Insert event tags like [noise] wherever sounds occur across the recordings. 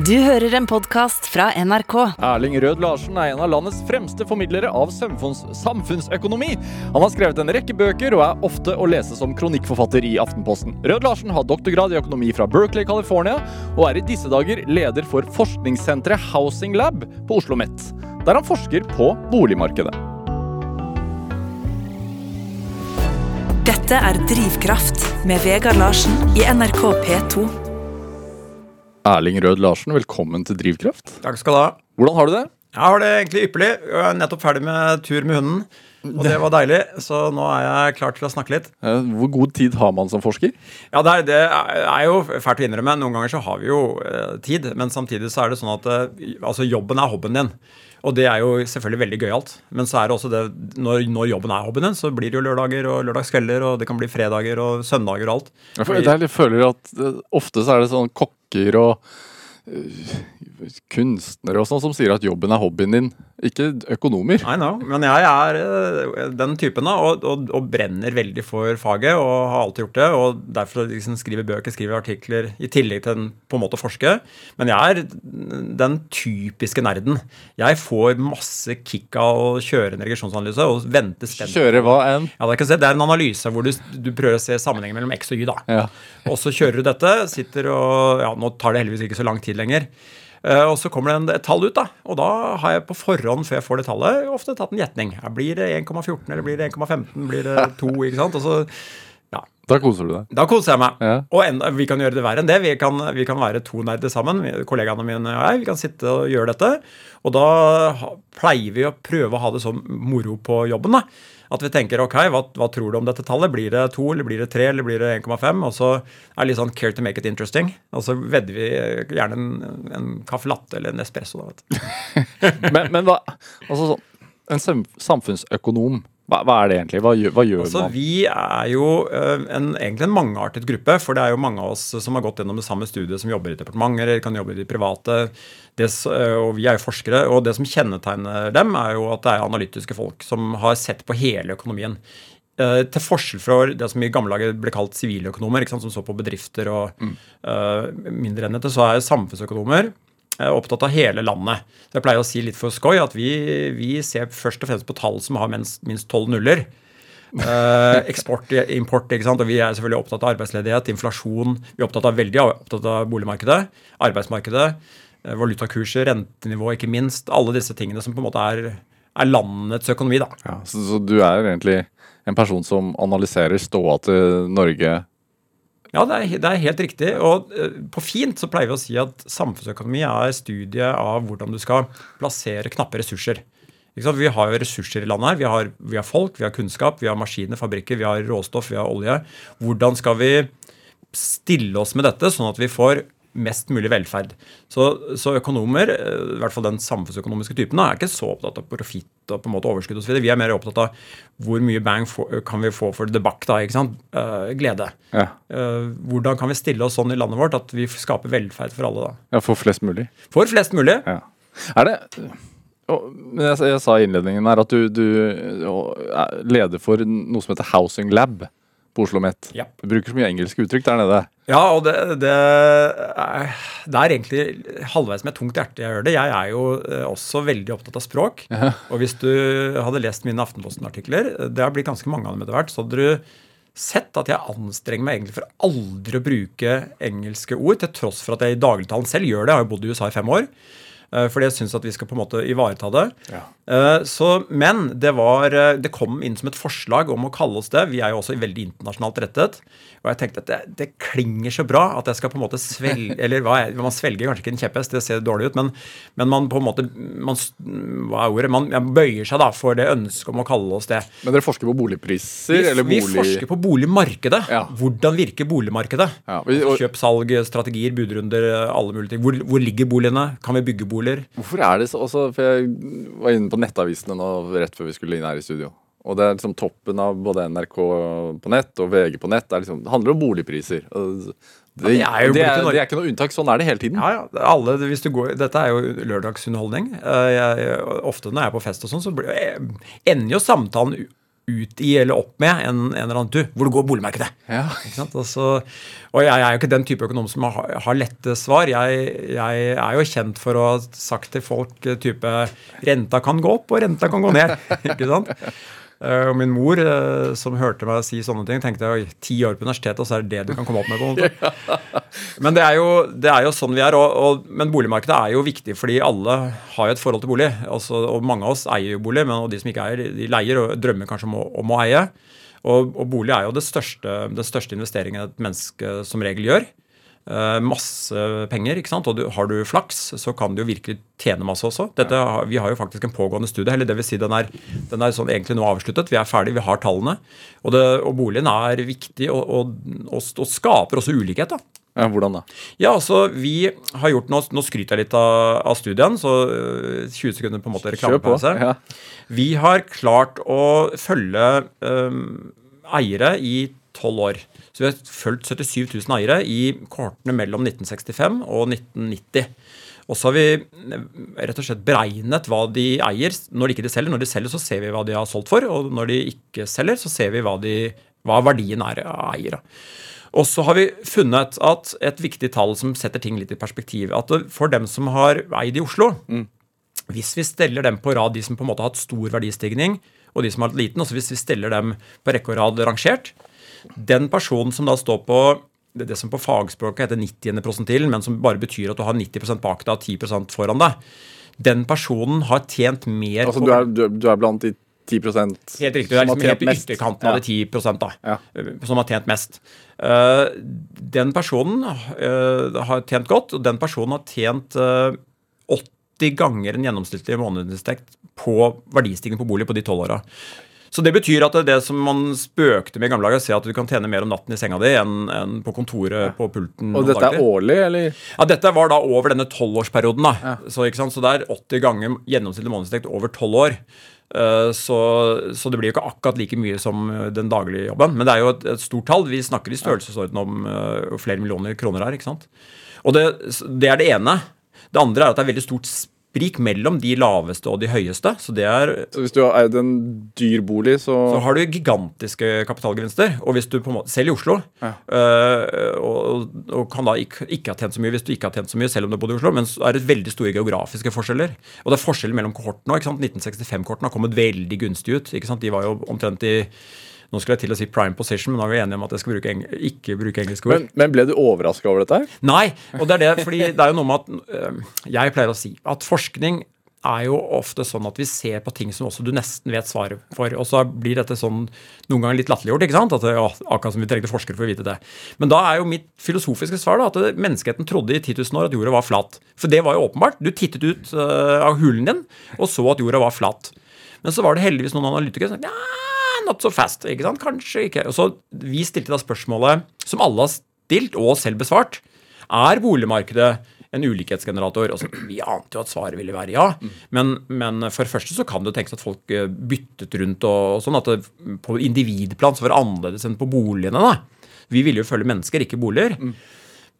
Du hører en podkast fra NRK. Erling Rød Larsen er en av landets fremste formidlere av samfunns samfunnsøkonomi. Han har skrevet en rekke bøker og er ofte å lese som kronikkforfatter i Aftenposten. Rød Larsen har doktorgrad i økonomi fra Berkeley, California, og er i disse dager leder for forskningssenteret Housing Lab på Oslo OsloMet, der han forsker på boligmarkedet. Dette er Drivkraft med Vegard Larsen i NRK P2. Erling Rød Larsen, velkommen til Drivkraft. Takk skal du ha. Hvordan har du det? Jeg har det egentlig ypperlig. Jeg er nettopp ferdig med tur med hunden. Og det var deilig, så nå er jeg klar til å snakke litt. Eh, hvor god tid har man som forsker? Ja, Det er, det er jo fælt å innrømme. Noen ganger så har vi jo eh, tid, men samtidig så er det sånn at eh, altså jobben er hobbyen din. Og det er jo selvfølgelig veldig gøyalt. Men så er det også det når, når, jobben er hobbyen din, så blir det jo lørdager og lørdagskvelder, og det kan bli fredager og søndager og alt. Jeg, jeg føler at ofte så er det sånn kokker og kunstnere og sånn som sier at jobben er hobbyen din, ikke økonomer. I know, men jeg er uh, den typen da, og, og, og, brenner veldig for faget og har alltid gjort det. Og derfor liksom skriver bøker, skriver artikler i tillegg til den på en måte å forske. Men jeg er den typiske nerden. Jeg får masse kick av å kjøre en regresjonsanalyse og vente spent. Kjøre hva enn? Ja, det, er en analyse hvor du, du, prøver å se sammenhengen mellom X og Y. da. Ja. Og så kjører du dette, sitter og ja, Nå tar det heldigvis ikke så lang tid lenger. Eh, og så kommer det et tall ut, da. Og da har jeg på forhånd, før jeg får det tallet, ofte tatt en gjetning. Blir det 1,14, eller blir det 1,15, blir det 2? ikke sant? Og så ja. Da koser du deg? Da koser jeg meg. Ja. Og en, vi kan gjøre det verre enn det. Vi kan, vi kan være to nerder sammen, kollegaene mine og jeg. Vi kan sitte og gjøre dette. Og da pleier vi å prøve å ha det sånn moro på jobben. da. At vi tenker ok, hva, hva, tror du om dette tallet? Blir det 2, eller blir det 3, eller blir det 1,5? Og så er det litt sånn care to make it interesting. Og så vedder vi gjerne en, en caffè latte eller en espresso. Da, [laughs] men, men hva Altså sånn En samfunnsøkonom hva, hva, er det egentlig? Hva, hva gjør altså, man? Vi er jo uh, en, egentlig en mangeartet gruppe. For det er jo mange av oss som har gått gjennom det samme studiet, som jobber i departementer eller kan jobbe i de private. Det, uh, og vi er jo forskere. Og det som kjennetegner dem, er jo at det er analytiske folk som har sett på hele økonomien. Uh, til forskjell fra det som i gamle dager ble kalt siviløkonomer, som så på bedrifter og mm. mindre enheter, så er samfunnsøkonomer opptatt av hele landet. Så jeg pleier å si litt for skoy at vi, vi ser først og fremst på tall som har minst tolv nuller. Eh, eksport, import, ikke sant? og vi er selvfølgelig opptatt av arbeidsledighet, inflasjon. Vi er opptatt av, veldig opptatt av boligmarkedet, arbeidsmarkedet, uh, valutakurser, rentenivå, ikke minst. Alle disse tingene som på en måte er, er landets økonomi. da. Ja, så, så, du er egentlig en person som analyserer ståa til Norge ja, det er, det er, helt riktig. Og uh, på fint så pleier vi å si at samfunnsøkonomi er studiet av hvordan du skal plassere knappe ressurser. Vi har jo ressurser i landet her. Vi har, vi har, folk, vi har kunnskap, vi har maskiner, fabrikker, vi har råstoff, vi har olje. Hvordan skal vi stille oss med dette, sånn at vi får mest mulig velferd. Så, så, økonomer, eh, i hvert fall den samfunnsøkonomiske typen, er ikke så opptatt av profitt og på en måte overskudd osv. Vi er mer opptatt av hvor mye bang for, kan vi få for debakk, da, ikke sant? Uh, glede. Ja. Uh, hvordan kan vi stille oss sånn i landet vårt at vi skaper velferd for alle, da? Ja, For flest mulig? For flest mulig. Ja. Er det jeg, jeg, sa i innledningen her at du, du leder for noe som heter Housing Lab på Oslo OsloMet. Ja. Du bruker så mye engelske uttrykk der nede. Ja, og det, det, er, det er egentlig halvveis med tungt hjerte jeg gjør det. Jeg er jo eh, også veldig opptatt av språk. Ja. Og hvis du hadde lest mine Aftenposten-artikler, det har blitt ganske mange av dem etter hvert, så hadde du sett at jeg anstrenger meg egentlig for aldri å bruke engelske ord, til tross for at jeg i dagligtalen selv gjør det. Jeg har jo bodd i USA i fem år. Eh, fordi jeg syns at vi skal på en måte ivareta det. Ja. Eh, så, men det, var, eh, det kom inn som et forslag om å kalle oss det. Vi er jo også veldig internasjonalt rettet. Og jeg tenkte at det, det klinger så bra at jeg skal på en måte svelge [laughs] Eller hva er, man svelger kanskje ikke en kjepphest, det ser dårlig ut, men, men, man på en måte man, Hva er ordet? Man bøyer seg da for det ønsket om å kalle oss det. Men dere forsker på boligpriser? Vi, eller bolig... vi forsker på boligmarkedet. Ja. Hvordan virker boligmarkedet? Ja, vi, og... Kjøp, salg, strategier, budrunder, alle mulige ting. Hvor, hvor ligger boligene? Kan vi bygge boliger? Hvorfor er det så også, for Jeg var inne på nettavisene nå rett før vi skulle inn her i studio. Og det er liksom toppen av både NRK på nett og VG på nett. Det, liksom, det handler om boligpriser. Det, det, er det, er, det, er, ikke noe unntak. Sånn er det hele tiden. Ja, ja. Alle, går, dette er jo lørdagsunderholdning. Jeg, ofte når jeg er på fest og sånn, så ender jo samtalen ut i eller opp med en, en eller annen tur. hvor det går boligmarkedet. Ja. Altså, og jeg er jo ikke den type økonom som har, har lette svar. Jeg, jeg er jo kjent for å ha sagt til folk eh, type renta kan gå opp og renta kan gå ned. [laughs] ikke sant? Eh, Og min mor, eh, som hørte meg si sånne ting, tenkte oi, ti år på universitetet, og så er det det du kan komme opp med. på en måte. [laughs] Men det er, jo, det er jo sånn vi er. Og, og, men boligmarkedet er jo viktig, fordi alle har jo et forhold til bolig. Altså, og mange av oss eier jo bolig, men de som ikke eier, de leier og drømmer kanskje om å, om å eie. Og, og bolig er jo det største, den største investeringen et menneske som regel gjør. Eh, masse penger, ikke sant? og du, har du flaks, så kan du jo virkelig tjene masse også. Dette, Vi har jo faktisk en pågående studie, eller det vil si den er, den er sånn egentlig nå avsluttet. Vi er ferdig, vi har tallene. Og, det, og boligen er viktig, og, og, og, skaper også ulikhet. da. Ja, hvordan da? Ja, altså, vi har gjort Nå, nå skryter jeg litt av, av studien, så øh, 20 sekunder på en måte reklamepause. Ja. Vi har klart å følge um, eiere i tolv år. Så vi har fulgt 77 000 eiere i kortene mellom 1965 og 1990. Og så har vi øh, rett og slett beregnet hva de eier når de ikke de selger. Når de selger, så ser vi hva de har solgt for, og når de ikke selger, så ser vi hva, de, hva verdien er av eiere. Og så har vi funnet at et viktig tall som setter ting litt i perspektiv, at for dem som har eid i Oslo, hvis vi steller dem på rad, de som på en måte har hatt stor verdistigning, og de som har hatt liten, også hvis vi steller dem på rekke og rad rangert, den personen som da står på det, det som på fagspråket heter 90. prosentil, men som bare betyr at du har 90 bak deg og 10% foran deg, den personen har tjent mer Altså, du er, du, er- du blant de 10% Helt riktig. Det er liksom helt mest. ytterkanten av de 10 da, Ja. eh, som har tjent mest. Uh, den personen uh, har tjent godt, og den personen har tjent uh, 80 ganger en gjennomsnittlig månedsinntekt på verdistigning på bolig på de tolv åra. Så det betyr at det, er det som man spøkte med i gamle dager, se at du kan tjene mer om natten i senga di enn enn på kontoret på pulten. Og dette er årlig, eller? Ja, Dette var da over denne tolvårsperioden. Ja. Så, så det er 80 ganger gjennomsnittlig månedsinntekt over tolv år. Eh, Så, så det blir jo ikke akkurat like mye som eh, den daglige jobben. Men det er jo et, et stort tall. Vi snakker i størrelsesorden om uh, flere millioner kroner her. ikke sant? Og det, det er det ene. Det andre er at det er veldig stort sprik mellom de laveste og de høyeste. Så det er Så hvis du har eid en dyr bolig, så, så har du gigantiske kapitalgevinster. Og hvis du på en måte, selv i Oslo, Ja. øh, og, og kan da ikke, ikke ha tjent så mye hvis du ikke har tjent så mye selv om du har bodd i Oslo, men så er det veldig store geografiske forskjeller. Og det er forskjeller mellom kohortene òg. 1965-kohorten har kommet veldig gunstig ut. ikke sant? De var jo omtrent i nå skulle jeg til å si prime position, men nå er vi enige om at jeg skal bruke ikke bruke engelske ord. men, men ble du overraska over dette her? Nei, og det er det, fordi det er jo noe med at Jeg pleier å si at forskning er jo ofte sånn at vi ser på ting som også du nesten vet svaret for. Og så blir dette sånn noen ganger litt latterliggjort. ikke sant? At det, å, akkurat som vi trengte forskere for å vite det. Men da er jo mitt filosofiske svar da, at menneskeheten trodde i 10 000 år at jorda var flat. For det var jo åpenbart. Du tittet ut øh, av hulen din og så at jorda var flat. Men så var det heldigvis noen analytikere som sa ja, not so fast. ikke sant? Kanskje ikke. Og så Vi stilte da spørsmålet som alle har stilt, og selv besvart. Er boligmarkedet en ulikhetsgenerator? Altså, vi ante jo at svaret ville være ja. Men, men for det første så kan det tenkes at folk eh, byttet rundt og, og sånn. At det, på individplan så var det annerledes enn på boligene. da. Vi ville jo følge mennesker, ikke boliger.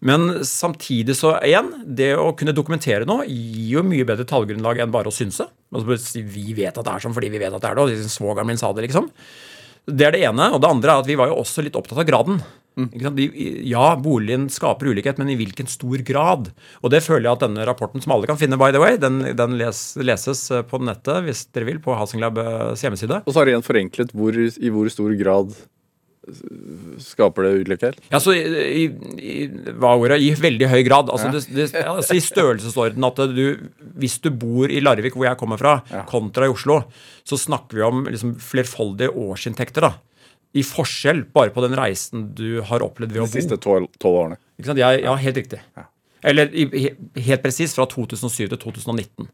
Men samtidig så igjen, det å kunne dokumentere noe gir jo mye bedre tallgrunnlag enn bare å synse. Altså vi vet at det er sånn fordi vi vet at det er det, og liksom svogeren min sa det, liksom. Det er det ene. Og det andre er at vi var jo også litt opptatt av graden. De, ja, boligen skaper ulikhet, men i hvilken stor grad? Og det føler jeg at denne rapporten, som alle kan finne, by the way, den, den les, leses eh, på nettet hvis dere vil, på Housing Labs hjemmeside. Og så har det igjen forenklet hvor, i hvor stor grad skaper det ulikhet? Ja, så i, i, hva ordet? I veldig høy grad. Altså, det, det, altså I størrelsesorden at du Hvis du bor i Larvik, hvor jeg kommer fra, kontra i Oslo, så snakker vi om liksom flerfoldige årsinntekter. da. I forskjell bare på den reisen du har opplevd ved å De siste tolv årene. Ikke sant? Jeg, ja, helt riktig. Eller i, helt presis fra 2007 til 2019,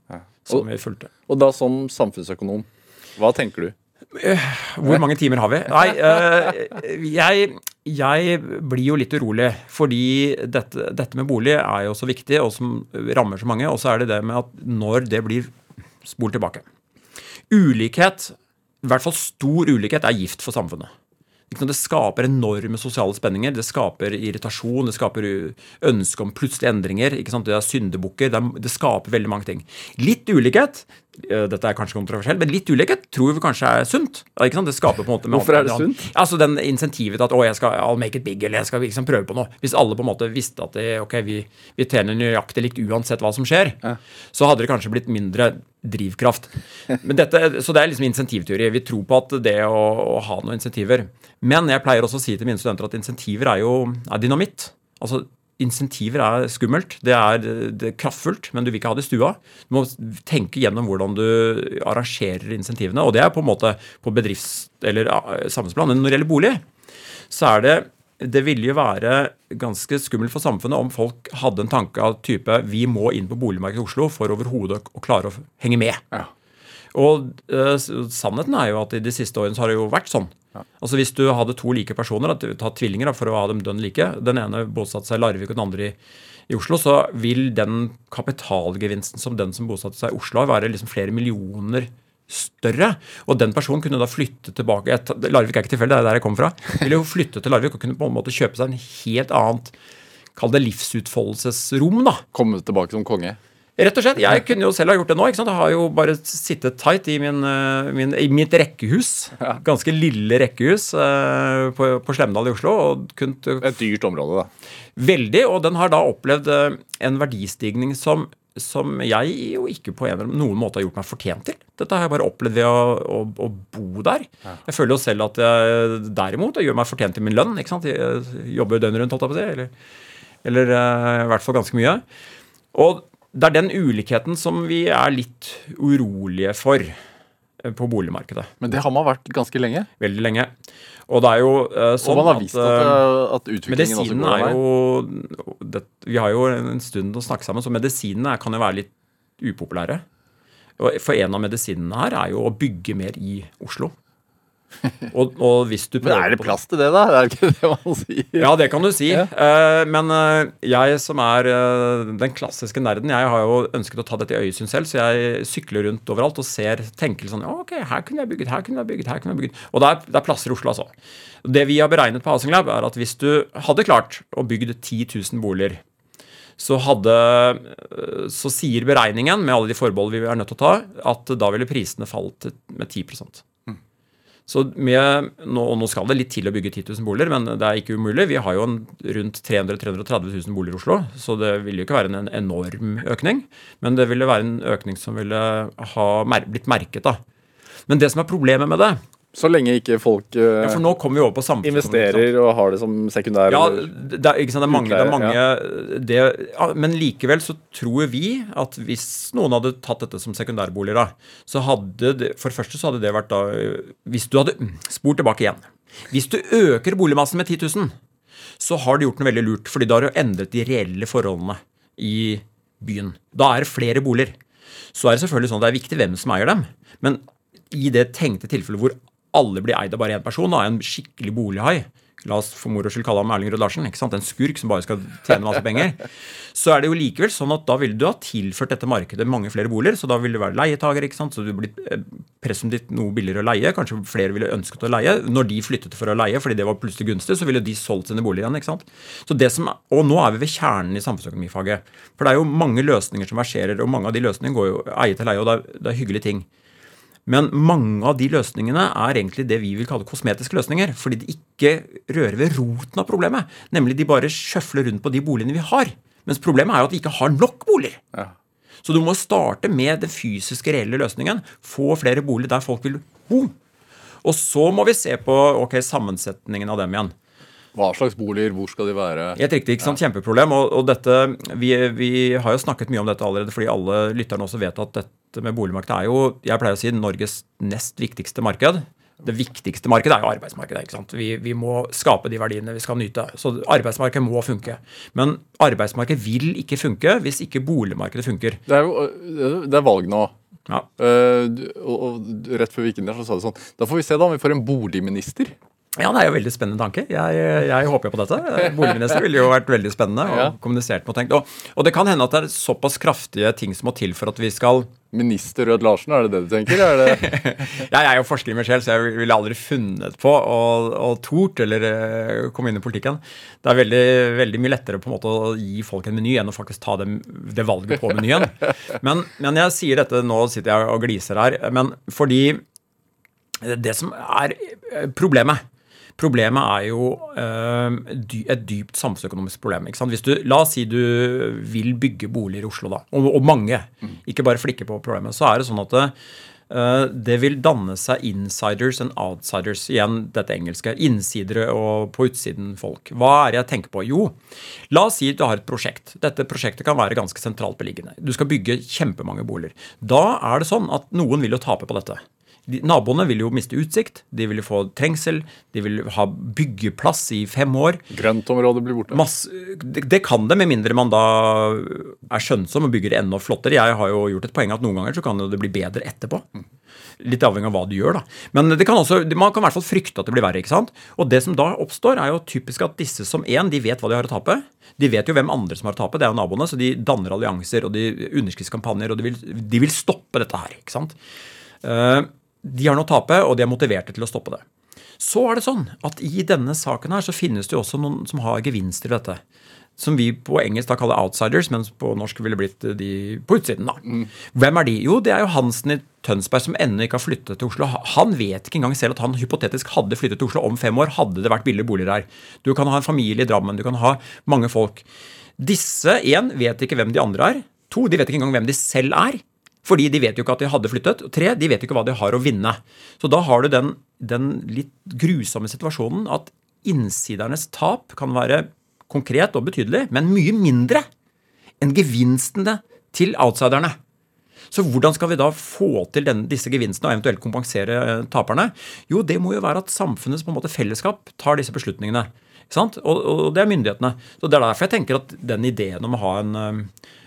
som vi fulgte. Og da som samfunnsøkonom, hva tenker du? Hvor mange timer har vi? Nei, eh, jeg, jeg blir jo litt urolig. Fordi dette, dette med bolig er jo så viktig, og som rammer så mange. Og så er det det med at når det blir Spol tilbake. Ulikhet, i hvert fall stor ulikhet, er gift for samfunnet. Det skaper enorme sosiale spenninger. Det skaper irritasjon, det skaper ønske om plutselige endringer. Det er syndebukker. Det, er- det skaper veldig mange ting. Litt ulikhet eh, dette er kanskje kontroversielt, men litt ulikhet tror vi kanskje er sunt. Det skaper på en måte Hvorfor er det sunt? Altså den insentivet at å, jeg skal I'll make it big, eller jeg skal liksom prøve på noe. Hvis alle på en måte visste at det, ok, vi, vi tjener nøyaktig likt uansett hva som skjer, så hadde det kanskje blitt mindre drivkraft. Dette, så det er liksom insentivteori. Vi tror på at det å, å ha noen insentiver. Men jeg pleier også å si til mine studenter at insentiver er jo er dynamitt. Altså Insentiver er skummelt. Det er, det er kraftfullt, men du vil ikke ha det i stua. Du må tenke gjennom hvordan du arrangerer insentivene. Og det er på en måte på bedrifts- eller samfunnsplan. Men når det gjelder bolig, så er det det ville jo være ganske skummelt for samfunnet om folk hadde en tanke av type vi må inn på boligmarkedet i Oslo for overhodet å klare å henge med. Ja. Og uh, sannheten er jo at i de siste årene så har det jo vært sånn. Altså Hvis du hadde to like personer, at du tar tvillinger for å ha dem dønn like, den ene bosatte seg i Larvik og den andre i, i Oslo, så vil den kapitalgevinsten som den som bosatte seg i Oslo har, være liksom flere millioner større. Og den personen kunne da flytte tilbake jeg, Larvik er ikke tilfeldig, det er der jeg kommer fra. [laughs] Ville jo flytte til Larvik og kunne på en måte kjøpe seg en helt annet Kall det livsutfoldelsesrom, da. Komme tilbake som konge. Rett og slett. Jeg kunne jo selv ha gjort det nå. ikke sant? Jeg har jo bare sittet tight i, min, eh, min, i mitt rekkehus. Ganske lille rekkehus eh, på, på Slemdal i Oslo. og kunnet Et dyrt område, da. Veldig, og den har da opplevd eh, en verdistigning som, som jeg jo ikke på en eller noen måte har gjort meg fortjent til. Dette har jeg bare opplevd ved å, å, å bo der. Jeg føler jo selv at jeg derimot jeg gjør meg fortjent til min lønn. ikke sant? Jeg jobber døgnet rundt, holdt jeg på å si. Eller, eller uh, i hvert fall ganske mye. Og det er den ulikheten som vi er litt urolige for på boligmarkedet. Men det har man vært ganske lenge. Veldig lenge. Og det er jo sånn sånn og man har visst at, eh, eh, at utviklingen også går er jo det, Vi har jo en stund å snakke sammen, så medisinene kan jo være litt upopulære. For en av medisinene her er jo å bygge mer i Oslo. [laughs] Og, og hvis du Men er det plass til det, da? Det Er ikke det man sier? ja, det kan du si. Ja. Eh, men eh, jeg som er eh, den klassiske nerden, jeg har jo ønsket å ta dette i øyesyn selv, så jeg sykler rundt overalt og ser, tenker sånn Ok, her kunne jeg bygget, her kunne jeg bygget, her kunne jeg bygget. Og det er, det er plasser i Oslo, altså. Det vi har beregnet på Housing Lab, er at hvis du hadde klart å bygge 10 000 boliger så, hadde, så sier beregningen, med alle de forbehold vi er nødt til å ta, at da ville prisene falt med 10 så med, nå, og nå skal det litt til å bygge 10 000 boliger, men det er ikke umulig. Vi har jo en, rundt 300 000-330 000 boliger i Oslo, så det ville jo ikke være en, en enorm økning. Men det ville være en økning som ville ha mer, blitt merket. da. Men det som er problemet med det Så lenge ikke folk uh, ja, For nå kommer vi over på investerer og har det som sekundær Ja, det er, ikke sant, det er mange, det er mange ja. det, ja, Men likevel så tror vi at hvis noen hadde tatt dette som sekundærboliger, da, så hadde det For det første så hadde det vært da Hvis du hadde spurt Spor tilbake igjen. Hvis du øker boligmassen med 10 000, så har du gjort noe veldig lurt. fordi da har du endret de reelle forholdene i byen. Da er det flere boliger. Så er det selvfølgelig sånn at det er viktig hvem som eier dem. Men i det tenkte tilfellet hvor alle blir eid av bare én person, da, en skikkelig bolighai La oss for moro skyld kalle ham Erling Rød Larsen. ikke sant? En skurk som bare skal tjene masse penger. [laughs] Så er det jo likevel sånn at da ville du ha tilført dette markedet mange flere boliger. Så da ville du være leietager, ikke sant? så du blir eh, presumptivt noe billigere å leie. Kanskje flere ville ønsket å leie. Når de flyttet for å leie fordi det var plutselig gunstig, så ville de solgt sine boliger igjen. ikke sant? Så det som, Og nå er vi ved kjernen i samfunnsøkonomifaget. For det er jo mange løsninger som verserer, og mange av de løsningene går jo eie til leie, og det er, det er hyggelige ting. Men mange av de løsningene er egentlig det vi vil kalle kosmetiske løsninger. Fordi de ikke rører ved roten av problemet. Nemlig de bare sjøfler rundt på de boligene vi har. Mens problemet er jo at vi ikke har nok boliger. Ja. Så du må starte med den fysiske, reelle løsningen. Få flere boliger der folk vil bo. Og så må vi se på ok, sammensetningen av dem igjen. Hva slags boliger, hvor skal de være? Helt riktig. ikke sant? Kjempeproblem. Og, og dette, vi, vi har jo snakket mye om dette allerede, fordi alle lytterne også vet at dette med boligmarkedet er jo jeg pleier å si, Norges nest viktigste marked. Det viktigste markedet er jo arbeidsmarkedet. ikke sant? Vi, vi må skape de verdiene vi skal nyte. Så arbeidsmarkedet må funke. Men arbeidsmarkedet vil ikke funke hvis ikke boligmarkedet funker. Det er jo det er valg nå. Ja. Uh, og, og rett før vi gikk inn der, så sa du sånn Da får vi se da om vi får en boligminister. Ja, det er jo en veldig spennende tanke. Jeg, jeg håper jo på dette. [laughs] Boligminister ville jo vært veldig spennende og Ja. kommunisert med og tenkt. Og, og det kan hende at det er såpass kraftige ting som må til for at vi skal Minister Rød Larsen, er det det du tenker? Er det [laughs] Jeg er jo forsker i meg selv, så jeg ville aldri funnet på å, tort eller eh, komme inn i politikken. Det er veldig, veldig mye lettere på en måte å gi folk en meny enn å faktisk ta det, det valget på menyen. Men, men jeg sier dette nå, sitter jeg og gliser her, men fordi det som er problemet Problemet er jo øh, et dypt samfunnsøkonomisk problem. Hvis du, La oss si du vil bygge boliger i Oslo, da, og, og mange, ikke bare flikke på problemet, så er det sånn at det, øh, det vil danne seg insiders and outsiders. Igjen dette engelske. Innsidere og på utsiden folk. Hva er det jeg tenker på? Jo, la oss si at du har et prosjekt. Dette prosjektet kan være ganske sentralt beliggende. Du skal bygge kjempemange boliger. Da er det sånn at noen vil jo tape på dette de, naboene vil jo miste utsikt, de vil få trengsel, de vil ha byggeplass i fem år. Grøntområdet blir borte. Masse, det, det, kan det, med mindre man da er skjønnsom og bygger enda flottere. Jeg har jo gjort et poeng at noen ganger så kan det bli bedre etterpå. Litt avhengig av hva du gjør, da. Men det kan også, man kan i hvert fall frykte at det blir verre. ikke sant? Og det som da oppstår, er jo typisk at disse som én, de vet hva de har å tape. De vet jo hvem andre som har å tape, det er jo naboene, så de danner allianser og de underskriftskampanjer, og de vil, de vil stoppe dette her. ikke sant? Uh, de har noe å tape, og de er motiverte til å stoppe det. Så er det sånn at i denne saken her så finnes det jo også noen som har gevinster i dette. Som vi på engelsk da kaller outsiders, mens på norsk ville blitt de på utsiden. da. Mm. Hvem er de? Jo, det er jo Hansen i Tønsberg som ennå ikke har flyttet til Oslo. Han vet ikke engang selv at han hypotetisk hadde flyttet til Oslo om fem år. Hadde det vært billige boliger her. Du kan ha en familie i Drammen, du kan ha mange folk. Disse, én, vet ikke hvem de andre er. To, de vet ikke engang hvem de selv er. Fordi de vet jo ikke at de hadde flyttet. Og tre, de vet jo ikke hva de har å vinne. Så da har du den, den litt grusomme situasjonen at innsidernes tap kan være konkret og betydelig, men mye mindre enn gevinstene til outsiderne. Så hvordan skal vi da få til denne, disse gevinstene og eventuelt kompensere eh, taperne? Jo, det må jo være at samfunnets på en måte fellesskap tar disse beslutningene. Og, og, det er myndighetene. Så Det er derfor jeg tenker at den ideen om å ha en eh,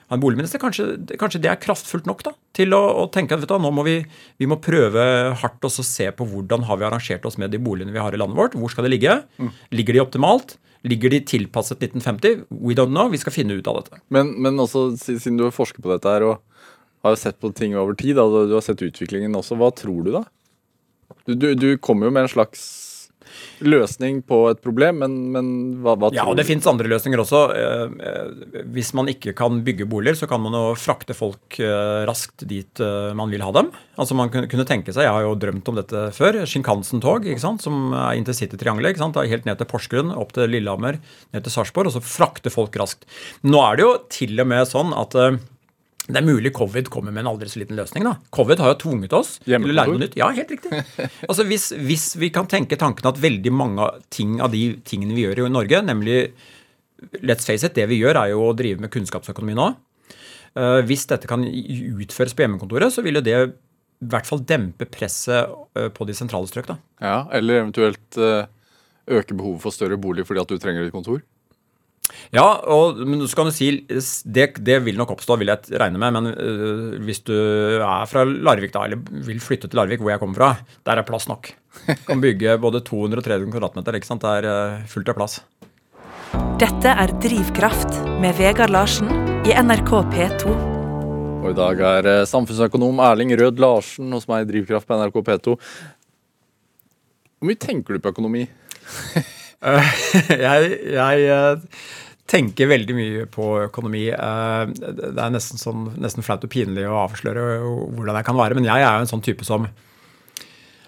en boligminister. Kanskje, kanskje, det er kraftfullt nok da, til å, å tenke at vet du, nå må vi, vi må prøve hardt og se på hvordan har vi arrangert oss med de boligene vi har i landet vårt. Hvor skal de ligge? Mm. Ligger de optimalt? Ligger de tilpasset 1950? We don't know. Vi skal finne ut av dette. Men, men også, siden du har forsket på dette her og har sett på ting over tid, da, du har sett utviklingen også, hva tror du da? Du, du, du kommer jo med en slags løsning på et problem, men, men hva, hva, tror du? Ja, og det fins andre løsninger også. Eh, eh, hvis man ikke kan bygge boliger, så kan man jo frakte folk eh, raskt dit man vil ha dem. Altså man kunne tenke seg, Jeg har jo drømt om dette før. Shinkansen-tog, som er intercitytriangelet. Helt ned til Porsgrunn, opp til Lillehammer, ned til Sarpsborg, og så frakte folk raskt. Nå er det jo til og med sånn at det er mulig covid kommer med en aldri så liten løsning. da. Covid har jo tvunget oss til å lære noe nytt. Ja, helt riktig. [laughs] Altså, hvis, hvis, vi kan tenke tanken at veldig mange ting av de tingene vi gjør i Norge, nemlig let's face it, det vi gjør, er jo å drive med kunnskapsøkonomi nå. Uh, hvis dette kan utføres på hjemmekontoret, så vil jo det i hvert fall dempe presset uh, på de sentrale strøk. da. Ja, Eller eventuelt uh, øke behovet for større bolig fordi at du trenger et kontor? Ja, og, men så kan du si det, det, vil nok oppstå, vil jeg regne med. Men uh, hvis du er fra Larvik, da, eller vil flytte til Larvik, hvor jeg kommer fra, der er plass nok. Du [laughs] kan bygge både 200 og 300 kvadratmeter. ikke sant? Det er uh, fullt av plass. Dette er Drivkraft med Vegard Larsen i NRK P2. Og i dag er uh, samfunnsøkonom Erling Rød Larsen hos meg i Drivkraft på NRK P2. Hvor mye tenker du på økonomi? [laughs] [laughs] jeg, jeg tenker veldig mye på økonomi. Eh, det er nesten, sånn, nesten flaut og pinlig å avsløre hvordan jeg kan være, men jeg er jo en sånn type som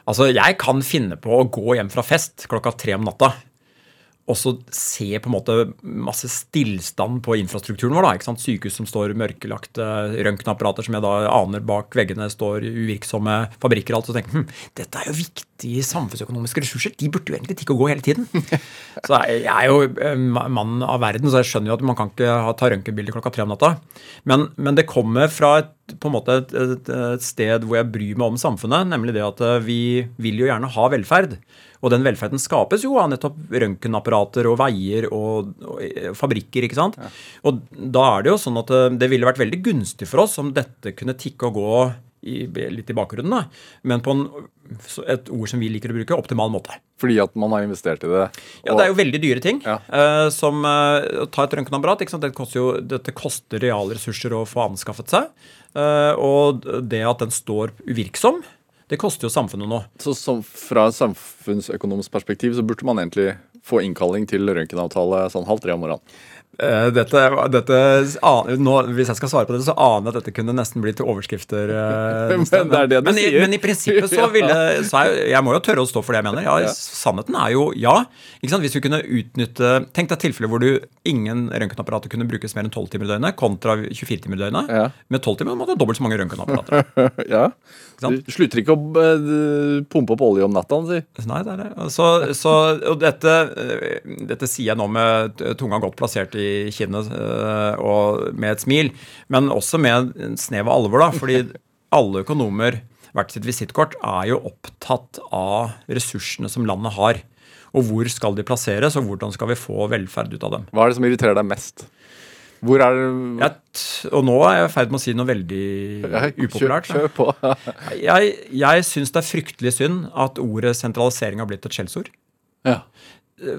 Altså, jeg kan finne på å gå hjem fra fest klokka tre om natta og så se på en måte masse stillstand på infrastrukturen vår. da, ikke? Sykehus som står mørkelagt, røntgenapparater som jeg da aner bak veggene står uvirksomme, fabrikker og alt. Så tenker hm, dette er jo viktige samfunnsøkonomiske ressurser. De burde jo egentlig tikke og gå hele tiden. [laughs] så jeg er jo eh, mann av verden, så jeg skjønner jo at man kan ikke ta røntgenbilder klokka tre om natta. Men, men, det kommer fra et, på en måte et, et, et sted hvor jeg bryr meg om samfunnet, nemlig det at eh, vi vil jo gjerne ha velferd. Og den velferden skapes jo av nettopp røntgenapparater og veier og, og, fabrikker. ikke sant? Ja. Og da er det jo sånn at det, eh, ville vært veldig gunstig for oss om dette kunne tikke og gå i, litt i bakgrunnen, da. men på en, et ord som vi liker å bruke, optimal måte. Fordi at man har investert i det? Ja, det er jo veldig dyre ting. Ja. eh, som eh, å ta et røntgenapparat. ikke? Det koster jo, dette koster reale ressurser å få anskaffet seg. Eh, og det at den står uvirksom, det koster jo samfunnet nå. Så, som fra samfunnsøkonomisk perspektiv så burde man egentlig få innkalling til røntgenavtale sånn halv tre om morgenen. Eh, Dette, dette nå, Hvis jeg skal svare på det, så aner jeg at dette kunne nesten bli til overskrifter. eh, [laughs] Men det det men, i- Men i prinsippet så [laughs] ville så jeg, Jeg må jo tørre å stå for det jeg mener. Ja. Sannheten er jo ja. Hvis vi kunne utnytte Tenk deg tilfellet hvor du ingen røntgenapparater kunne brukes mer enn 12 timer i døgnet kontra 24 timer i døgnet. Ja. Med 12 timer måtte du ha dobbelt så mange røntgenapparater. [laughs] ja. Du slutter ikke å eh, pumpe opp olje om natta, si. Nei, det er det. Så, så, og dette, dette sier jeg nå med tunga godt plassert i kinnet eh, og med et smil, men også med en snev av alvor, da. Fordi [laughs] alle økonomer, hvert sitt visittkort, er jo opptatt av ressursene som landet har. Og hvor skal de plasseres, og hvordan skal vi få velferd ut av dem. Hva er det som irriterer deg mest? Hvor er det Jeg, og nå er jeg i ferd med å si noe veldig upopulært. Kjør på. [laughs] Jeg, jeg syns det er fryktelig synd at ordet sentralisering har blitt et skjellsord. ja.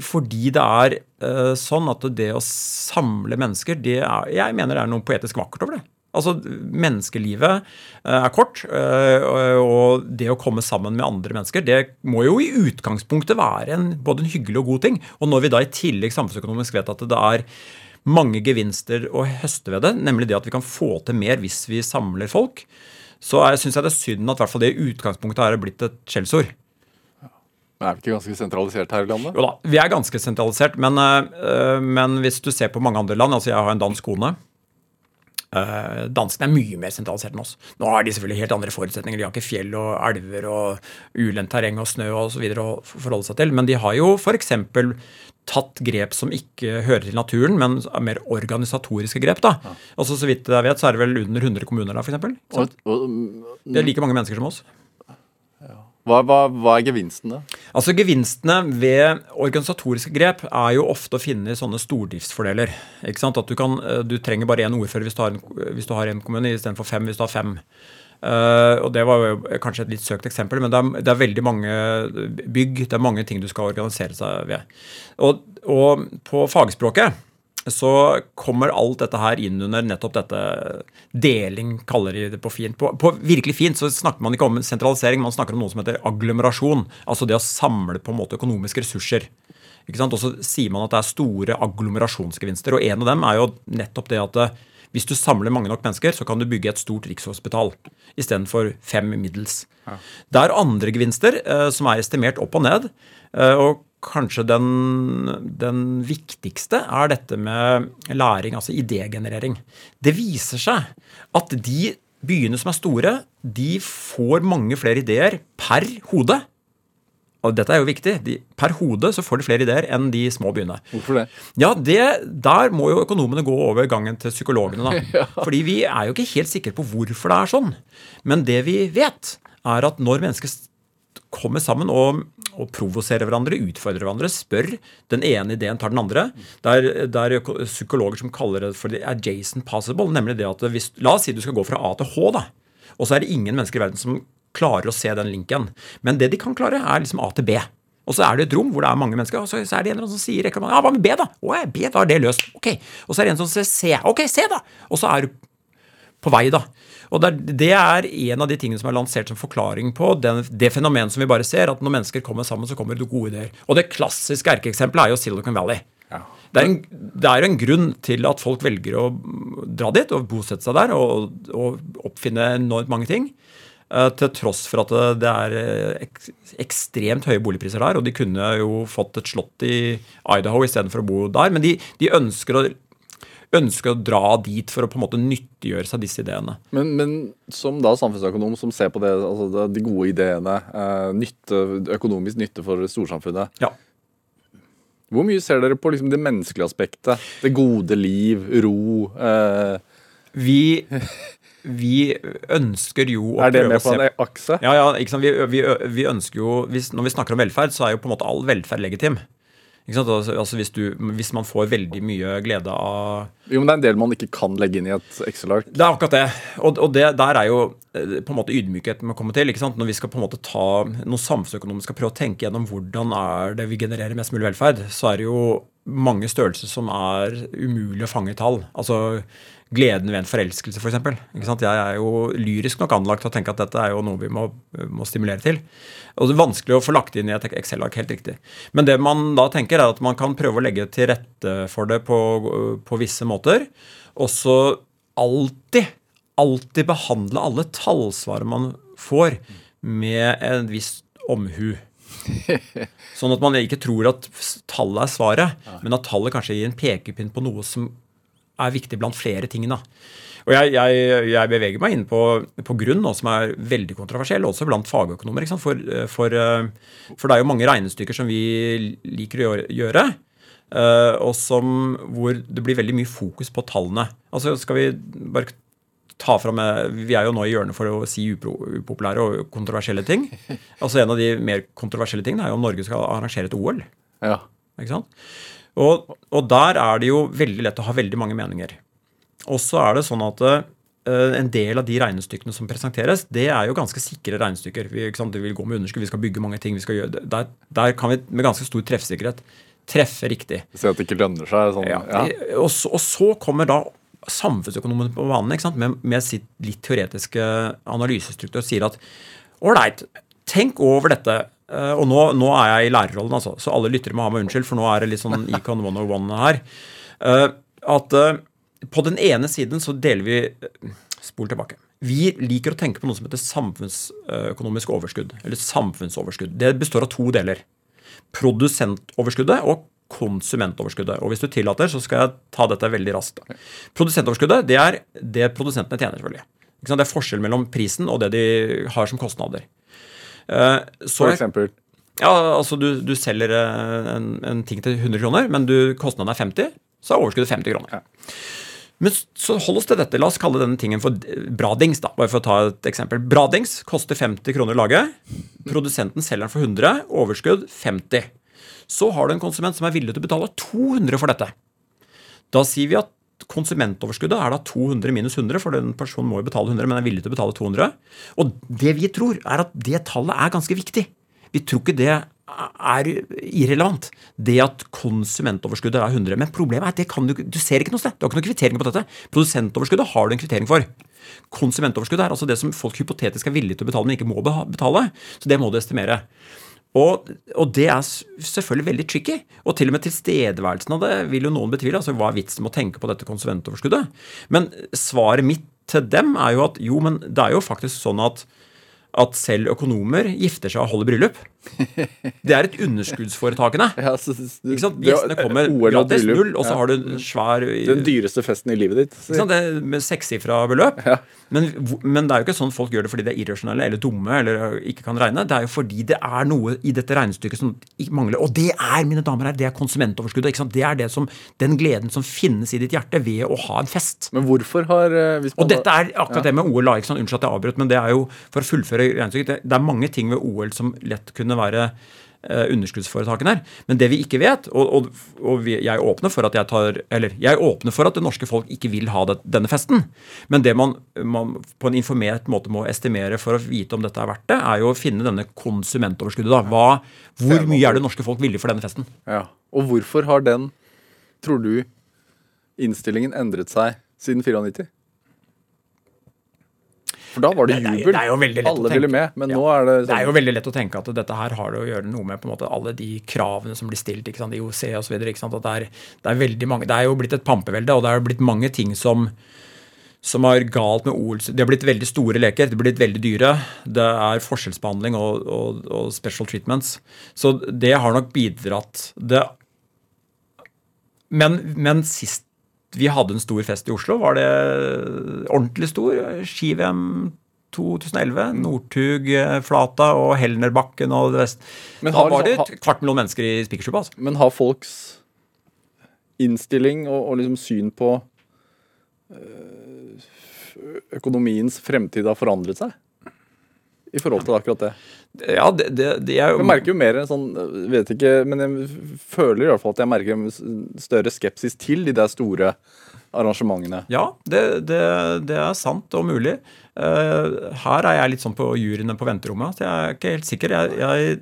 Fordi det er uh, sånn at det å samle mennesker, det er, jeg mener det er noe poetisk vakkert over det. Altså, Menneskelivet uh, er kort, uh, og det å komme sammen med andre mennesker, det må jo i utgangspunktet være en, både en hyggelig og god ting. Og når vi da i tillegg samfunnsøkonomisk vet at det er mange gevinster å høste ved det, nemlig det at vi kan få til mer hvis vi samler folk, så syns jeg det er synd at hvert fall det i utgangspunktet er blitt et skjellsord. Men er vi ikke ganske sentralisert her i landet? Jo da, vi er ganske sentralisert, men, øh, men hvis du ser på mange andre land Altså, jeg har en dansk kone. Uh, danskene er mye mer sentralisert enn oss. Nå har de selvfølgelig helt andre forutsetninger. De har ikke fjell og elver og ulendt terreng og snø og så videre å forholde seg til. Men de har jo f.eks. tatt grep som ikke hører til naturen, men er mer organisatoriske grep. da. Altså, Så vidt jeg vet, så er det vel under 100 kommuner der, f.eks. Det er like mange mennesker som oss. Hva, hva, hva er gevinstene? Altså Gevinstene ved organisatoriske grep er jo ofte å finne sånne stordriftsfordeler. Ikke sant? At Du, kan, eh, du trenger bare én ordfører hvis du har en, hvis du har en kommune, istedenfor fem hvis du har fem. Uh, og Det var jo kanskje et litt søkt eksempel, men det er, det er veldig mange bygg, det er mange ting du skal organisere seg ved. Og, og på fagspråket så kommer alt dette her inn under nettopp dette deling, kaller de det på fint. På, på virkelig fint så snakker man ikke om sentralisering, man snakker om noe som heter agglomerasjon. Altså det å samle på en måte økonomiske ressurser. Og så sier man at det er store agglomerasjonsgevinster. Og en av dem er jo nettopp det at eh, hvis du samler mange nok mennesker, så kan du bygge et stort rikshospital istedenfor fem middels. Det er andre gevinster eh, som er estimert opp og ned. eh, og kanskje den, den viktigste er dette med læring, altså idégenerering. Det viser seg at de byene som er store, de får mange flere ideer per hode. Og dette er jo viktig. De, per hode så får de flere ideer enn de små byene. Hvorfor det? Ja, det, Der må jo økonomene gå over gangen til psykologene. da. [laughs] Fordi vi er jo ikke helt sikre på hvorfor det er sånn. Men det vi vet, er at når mennesker kommer sammen og, og provoserer hverandre, utfordrer hverandre, spør Den ene ideen tar den andre. Det er, det er psykologer som kaller det for the adjacent possible. Nemlig det at hvis, La oss si du skal gå fra A til H, da. Og så er det ingen mennesker i verden som klarer å se den linken. Men det de kan klare, er liksom A til B. Og så er det et rom hvor det er mange mennesker, og så så er det en eller annen som sier ja, hva med B, da? Å, B, da er det løst. Ok. Og så er det en som sier C. Ok, C, da. Og så er på vei, da. Og det er, en av de tingene som er lansert som forklaring på den, det fenomenet som vi bare ser, at når mennesker kommer sammen, så kommer det gode ideer. Og det klassiske erkeeksempelet er jo Silicon Valley. Det er, en, det er en grunn til at folk velger å dra dit og bosette seg der og, og oppfinne enormt mange ting. eh, Til tross for at det, er eh, ek, ekstremt høye boligpriser der. Og de kunne jo fått et slott i Idaho istedenfor å bo der. Men de, de ønsker å ønsker å dra dit for å på en måte nyttiggjøre seg disse ideene. Men, men som da samfunnsøkonom som ser på det, altså de gode ideene, eh, nytte, økonomisk nytte for storsamfunnet, Ja. hvor mye ser dere på liksom det menneskelige aspektet? Det gode liv, ro eh, Vi, vi ønsker jo å Er det med på en akse? Ja, ja? Vi, vi, vi ønsker jo Når vi snakker om velferd, så er jo på en måte all velferd legitim. Altså, altså hvis, du, hvis man får veldig mye glede av Jo, men det er en del man ikke kan legge inn i et Excel-ark. Det er akkurat det. Og, og det, der er jo eh, på en måte ydmykheten med å komme til. Når vi skal på en måte ta noe samfunnsøkonomisk skal prøve å tenke gjennom hvordan er det vi genererer mest mulig velferd, så er det jo mange størrelser som er umulig å fange i tall. Altså gleden ved en forelskelse, f.eks. For eksempel. jeg er jo lyrisk nok anlagt til å tenke at dette er jo noe vi må, må stimulere til. Og det er vanskelig å få lagt inn i et Excel-ark, helt riktig. Men det man da tenker, er at man kan prøve å legge til rette for det på, på visse måter. Og så alltid, alltid behandle alle tallsvaret man får, med en viss omhu. [laughs] Sånn at man ikke tror at tallet er svaret, men at tallet kanskje gir en pekepinn på noe som er viktig blant flere ting. da. Og jeg, jeg, jeg, beveger meg inn på, på grunn nå, som er veldig kontroversiell, også blant fagøkonomer. For, for, for, det er jo mange regnestykker som vi liker å gjøre, eh, og som, hvor det blir veldig mye fokus på tallene. Altså skal Vi bare ta frem, vi er jo nå i hjørnet for å si upopulære og kontroversielle ting. Altså En av de mer kontroversielle tingene er jo om Norge skal arrangere et OL. Ja. Ikke sant? Og, og, der er det jo veldig lett å ha veldig mange meninger. Og så er det sånn at uh, en del av de regnestykkene som presenteres, det er jo ganske sikre regnestykker. Vi, vi vil gå med underskudd, vi skal bygge mange ting. gjøre, Der, der kan vi med ganske stor treffsikkerhet treffe riktig. Se at det ikke lønner seg? Sånn, ja. ja. Og, så, og, så, kommer da samfunnsøkonomene på banen med, med, sitt litt teoretiske analysestruktur og sier at ålreit, tenk over dette. Uh, og nå, nå, er jeg i lærerrollen, altså, så alle lyttere må ha meg unnskyld, for nå er det litt sånn Econ 101 her. Uh, at uh, på den ene siden så deler vi Spol tilbake. Vi liker å tenke på noe som heter samfunnsøkonomisk overskudd. Eller samfunnsoverskudd. Det består av to deler. Produsentoverskuddet og konsumentoverskuddet. Og hvis du tillater, så skal jeg ta dette veldig raskt. Produsentoverskuddet det er det produsentene tjener, selvfølgelig. Det er forskjell mellom prisen og det de har som kostnader. Eh, så, For eksempel? Ja, altså du, du selger eh, en, en, ting til 100 kroner, men du, kostnaden er 50, så er overskuddet 50 kroner. Ja. Men så hold oss til dette. La oss kalle denne tingen for bradings. da, bare for å ta et eksempel. Bradings koster 50 kroner laget. Produsenten selger den for 100. Overskudd 50. Så har du en konsument som er villig til å betale 200 for dette. Da sier vi at konsumentoverskuddet er da 200 minus 100, for den personen må jo betale 100, men er villig til å betale 200. Og det vi tror, er at det tallet er ganske viktig. Vi tror ikke det er irrelevant. Det at konsumentoverskuddet er 100. Men problemet er at det kan du, du ser ikke noe sted. Du har ikke noen kvittering på dette. Produsentoverskuddet har du en kvittering for. Konsumentoverskuddet er altså det som folk hypotetisk er villige til å betale, men ikke må betale. Så det må du estimere. Og, og, det er selvfølgelig veldig tricky. Og til og med tilstedeværelsen av det vil jo noen betvile. altså Hva er vitsen med å tenke på dette konsumentoverskuddet? Men svaret mitt til dem er jo at jo, men det er jo faktisk sånn at at selv økonomer gifter seg og holder bryllup. [laughs] Det er et underskuddsforetakene. Ja, så, du, ikke sant? Gjestene kommer gratis, null, og så har du en svær Den dyreste festen i livet ditt. Ikke sant? Det med sekssifra beløp. Ja. Men, men, det er jo ikke sånn folk gjør det fordi de er irrasjonelle eller dumme eller ikke kan regne. Det er jo fordi det er noe i dette regnestykket som mangler. Og det er, mine damer her, det er konsumentoverskuddet. ikke sant? Det er det som, den gleden som finnes i ditt hjerte ved å ha en fest. Men hvorfor har Og dette er akkurat det med OL. Ikke sant? Unnskyld at jeg avbrøt, men det er jo for å fullføre regnestykket. Det er mange ting ved OL som lett kunne være uh, underskuddsforetakene her. Men det vi ikke vet, og, og, og jeg åpner for at jeg tar Eller jeg åpner for at det norske folk ikke vil ha det, denne festen. Men det man, man, på en informert måte må estimere for å vite om dette er verdt det, er jo å finne denne konsumentoverskuddet. da. Hva, hvor mye er det norske folk villige for denne festen? Ja, Og hvorfor har den, tror du, innstillingen endret seg siden 94? For da var det jubel. Det, det alle ville med. Men ja. nå er det sånn. Det er jo veldig lett å tenke at dette her har det å gjøre noe med på en måte alle de kravene som blir stilt, ikke sant, IOC osv. Det, er, det er veldig mange Det er jo blitt et pampevelde, og det er blitt mange ting som som er galt med OL. De har blitt veldig store leker. De har blitt veldig dyre. Det er forskjellsbehandling og, og, og special treatments. Så det har nok bidratt. Det, men, men sist vi hadde en stor fest i Oslo. Var det ordentlig stor? Ski-VM 2011. Northug, Flata og Helnerbakken og det vest. Men da var det et kvart million mennesker i Spikersuppa. Altså. Men har folks innstilling og, og liksom syn på øh, økonomiens fremtid har forandret seg? I forhold til akkurat det? Ja, det, det, det er jo Jeg merker jo mer en sånn Vet ikke, men jeg føler i hvert fall at jeg merker en større skepsis til de der store arrangementene. Ja, det, det, det er sant og mulig. Eh, her er jeg litt sånn på juryene på venterommet. Så jeg er ikke helt sikker. Jeg, jeg,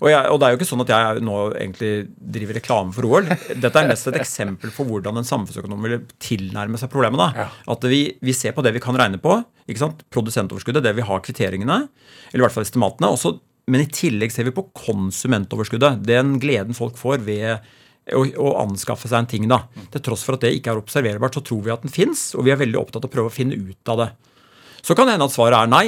og, jeg, og det er jo ikke sånn at jeg nå egentlig driver reklame for OL. Dette er mest et eksempel på hvordan en samfunnsøkonom vil tilnærme seg problemet. da. At vi, vi ser på det vi kan regne på. ikke sant? Produsentoverskuddet, det vi har kvitteringene. Eller i hvert fall estimatene. Også, men i tillegg ser vi på konsumentoverskuddet. Den gleden folk får ved å anskaffe seg en ting. da. Til tross for at det ikke er observerbart, så tror vi at den fins, og vi er veldig opptatt av å prøve å finne ut av det. Så kan det hende at svaret er nei.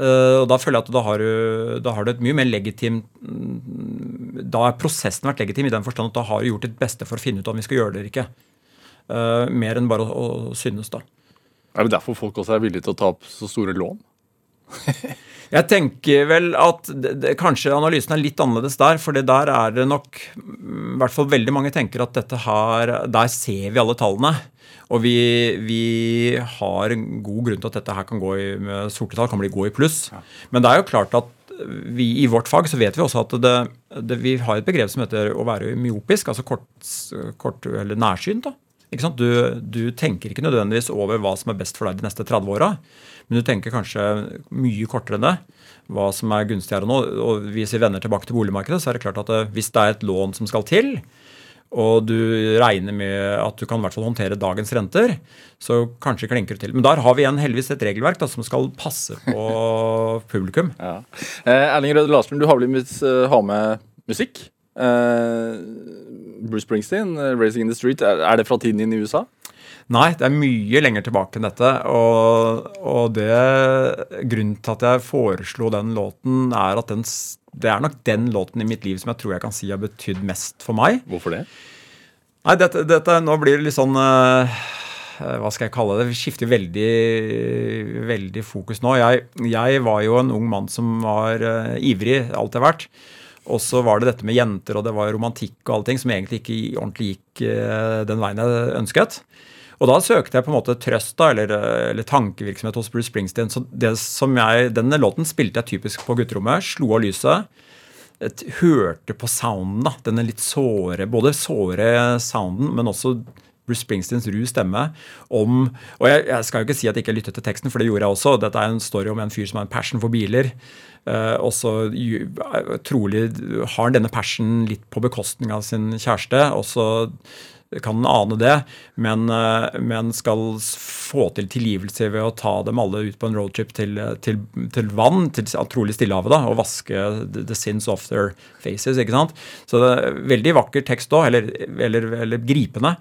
Eh, og Da føler jeg at da har, du, da har du et mye mer legitimt mm, Da har prosessen vært legitim i den forstand at da har du gjort ditt beste for å finne ut om vi skal gjøre det eller ikke. Eh, mer enn bare å, å synes, da. Er det derfor folk også er villige til å ta opp så store lån? [laughs] Jeg tenker vel at det, det, kanskje analysen er litt annerledes der. For det der er det nok mm, I hvert fall veldig mange tenker at dette her Der ser vi alle tallene. Og vi, vi har god grunn til at dette her kan gå i, med sorte tall kan bli gå i pluss. Men det er jo klart at vi i vårt fag så vet vi også at det, det, vi har et begrep som heter å være myopisk, altså kort, kort eller nærsynt. da. Du, du tenker ikke nødvendigvis over hva som er best for deg de neste 30 åra, men du tenker kanskje mye kortere enn det. Hva som er gunstig her og nå. Og hvis vi vender tilbake til boligmarkedet, så er det klart at hvis det er et lån som skal til, og du regner med at du kan i hvert fall håndtere dagens renter, så kanskje klinker det til. Men der har vi igjen heldigvis et regelverk da, som skal passe på [laughs] publikum. Ja. Eh, Erling Røde Larsen, du har vel med, eh, har med musikk? Eh, Bruce Springsteen, eh, 'Racing in the Street', er det fra tiden din i USA? Nei, det er mye lenger tilbake enn dette. Og, og det, grunnen til at jeg foreslo den låten, er at den, det er nok den låten i mitt liv som jeg tror jeg kan si har betydd mest for meg. Hvorfor det? Nei, dette, dette nå blir det litt sånn eh, Hva skal jeg kalle det? Vi skifter veldig, veldig fokus nå. Jeg, jeg var jo en ung mann som var uh, ivrig, alltid har vært. Og så var det dette med jenter, og det var romantikk og alle ting som egentlig ikke ordentlig gikk uh, den veien jeg ønsket. Og da søkte jeg på en måte trøst da, eller, eh, eller tankevirksomhet hos Bruce Springsteen. Så jeg, Denne låten spilte jeg typisk på gutterommet. Slo av lyset et, hørte på sounden, da. Denne litt såre Både såre sounden, men også Bruce Springsteens ru stemme om Og jeg, jeg skal jo ikke si at jeg ikke lyttet til teksten, for det gjorde jeg også. Dette er en story om en fyr som har en passion for biler. Eh, og så ju- trolig har han denne passionen litt på bekostning av sin kjæreste. og så kan ane det, men, eh, men skal få til tilgivelse ved å ta dem alle ut på en roadtrip til, til, til vann, til trolig Stillehavet, da, og vaske the, the sins of their faces. ikke sant? Så det er Veldig vakker tekst òg, eller, eller, eller gripende.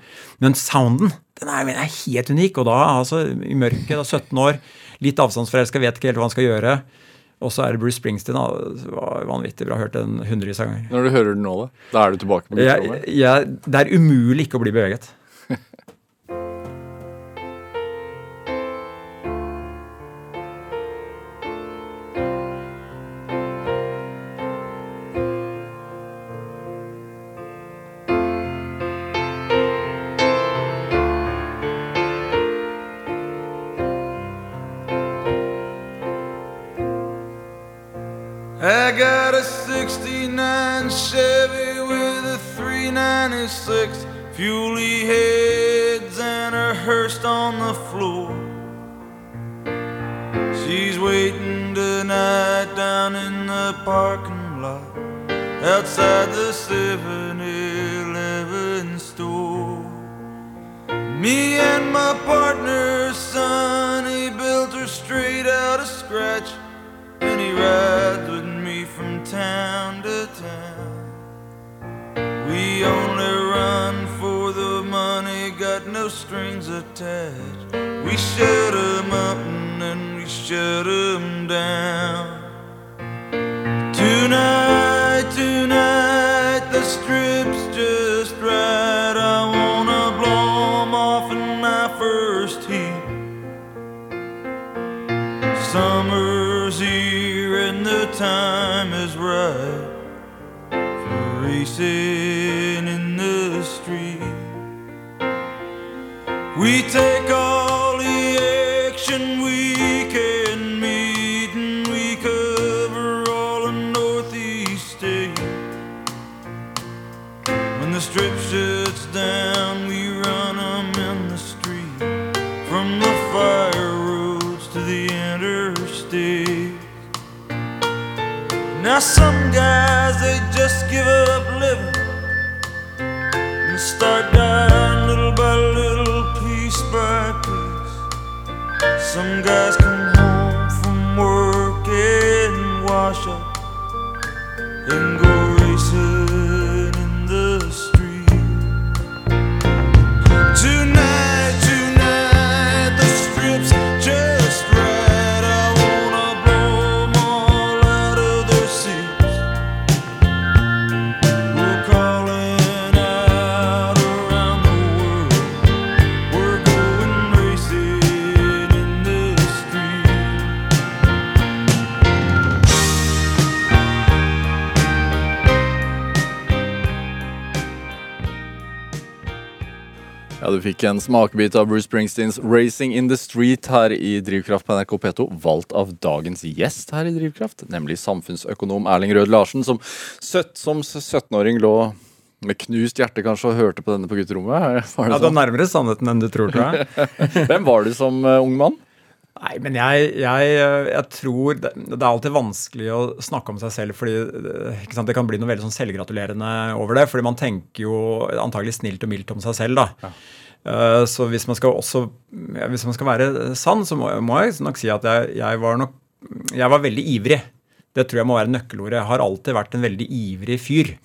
Men sounden den er, den er helt unik. Og da, altså, i mørket, da 17 år, litt avstandsforelska, vet ikke helt hva han skal gjøre. Og så er det Bruce Springsteen. Det var vanvittig bra. Hørt den hundrevis av ganger. Når du hører den nå, da? Da er du tilbake på gutterommet? det er umulig ikke å bli beveget. [laughs] 396 Fuely heads and a hearse on the floor. She's waiting tonight down in the parking lot outside no strings attached. We shut 'em up and then we shut 'em down. Tonight, tonight, the strip's just right. I wanna blow 'em off in my first heat. Summer's here and the time is right for racing in We take all the action we can meet, and we cover all the Northeast State. When the strip shuts down, we run them in the street, from the fire roads to the interstate. Now, some guys, they just give up living and start dying. Some guys come fikk en smakebit av Bruce Springsteens 'Racing in the Street' her i Drivkraft på NRK P2, valgt av dagens gjest her i Drivkraft, nemlig samfunnsøkonom Erling Rød Larsen, som søtt som 17-åring lå med knust hjerte kanskje og hørte på denne på gutterommet. Var Ja, det er sånn? nærmere sannheten enn du tror, tror jeg. [laughs] Hvem var du som eh, ung mann? Nei, men jeg, jeg, jeg tror det, det er alltid vanskelig å snakke om seg selv, fordi eh, sant, det kan bli noe veldig sånn selvgratulerende over det. fordi man tenker jo antagelig snilt og mildt om seg selv, da. Eh, så hvis man skal også Hvis man skal være sann, så må, må jeg nok si at jeg, jeg var nok Jeg var veldig ivrig. Det tror jeg må være nøkkelordet. Jeg har alltid vært en veldig ivrig fyr. [laughs]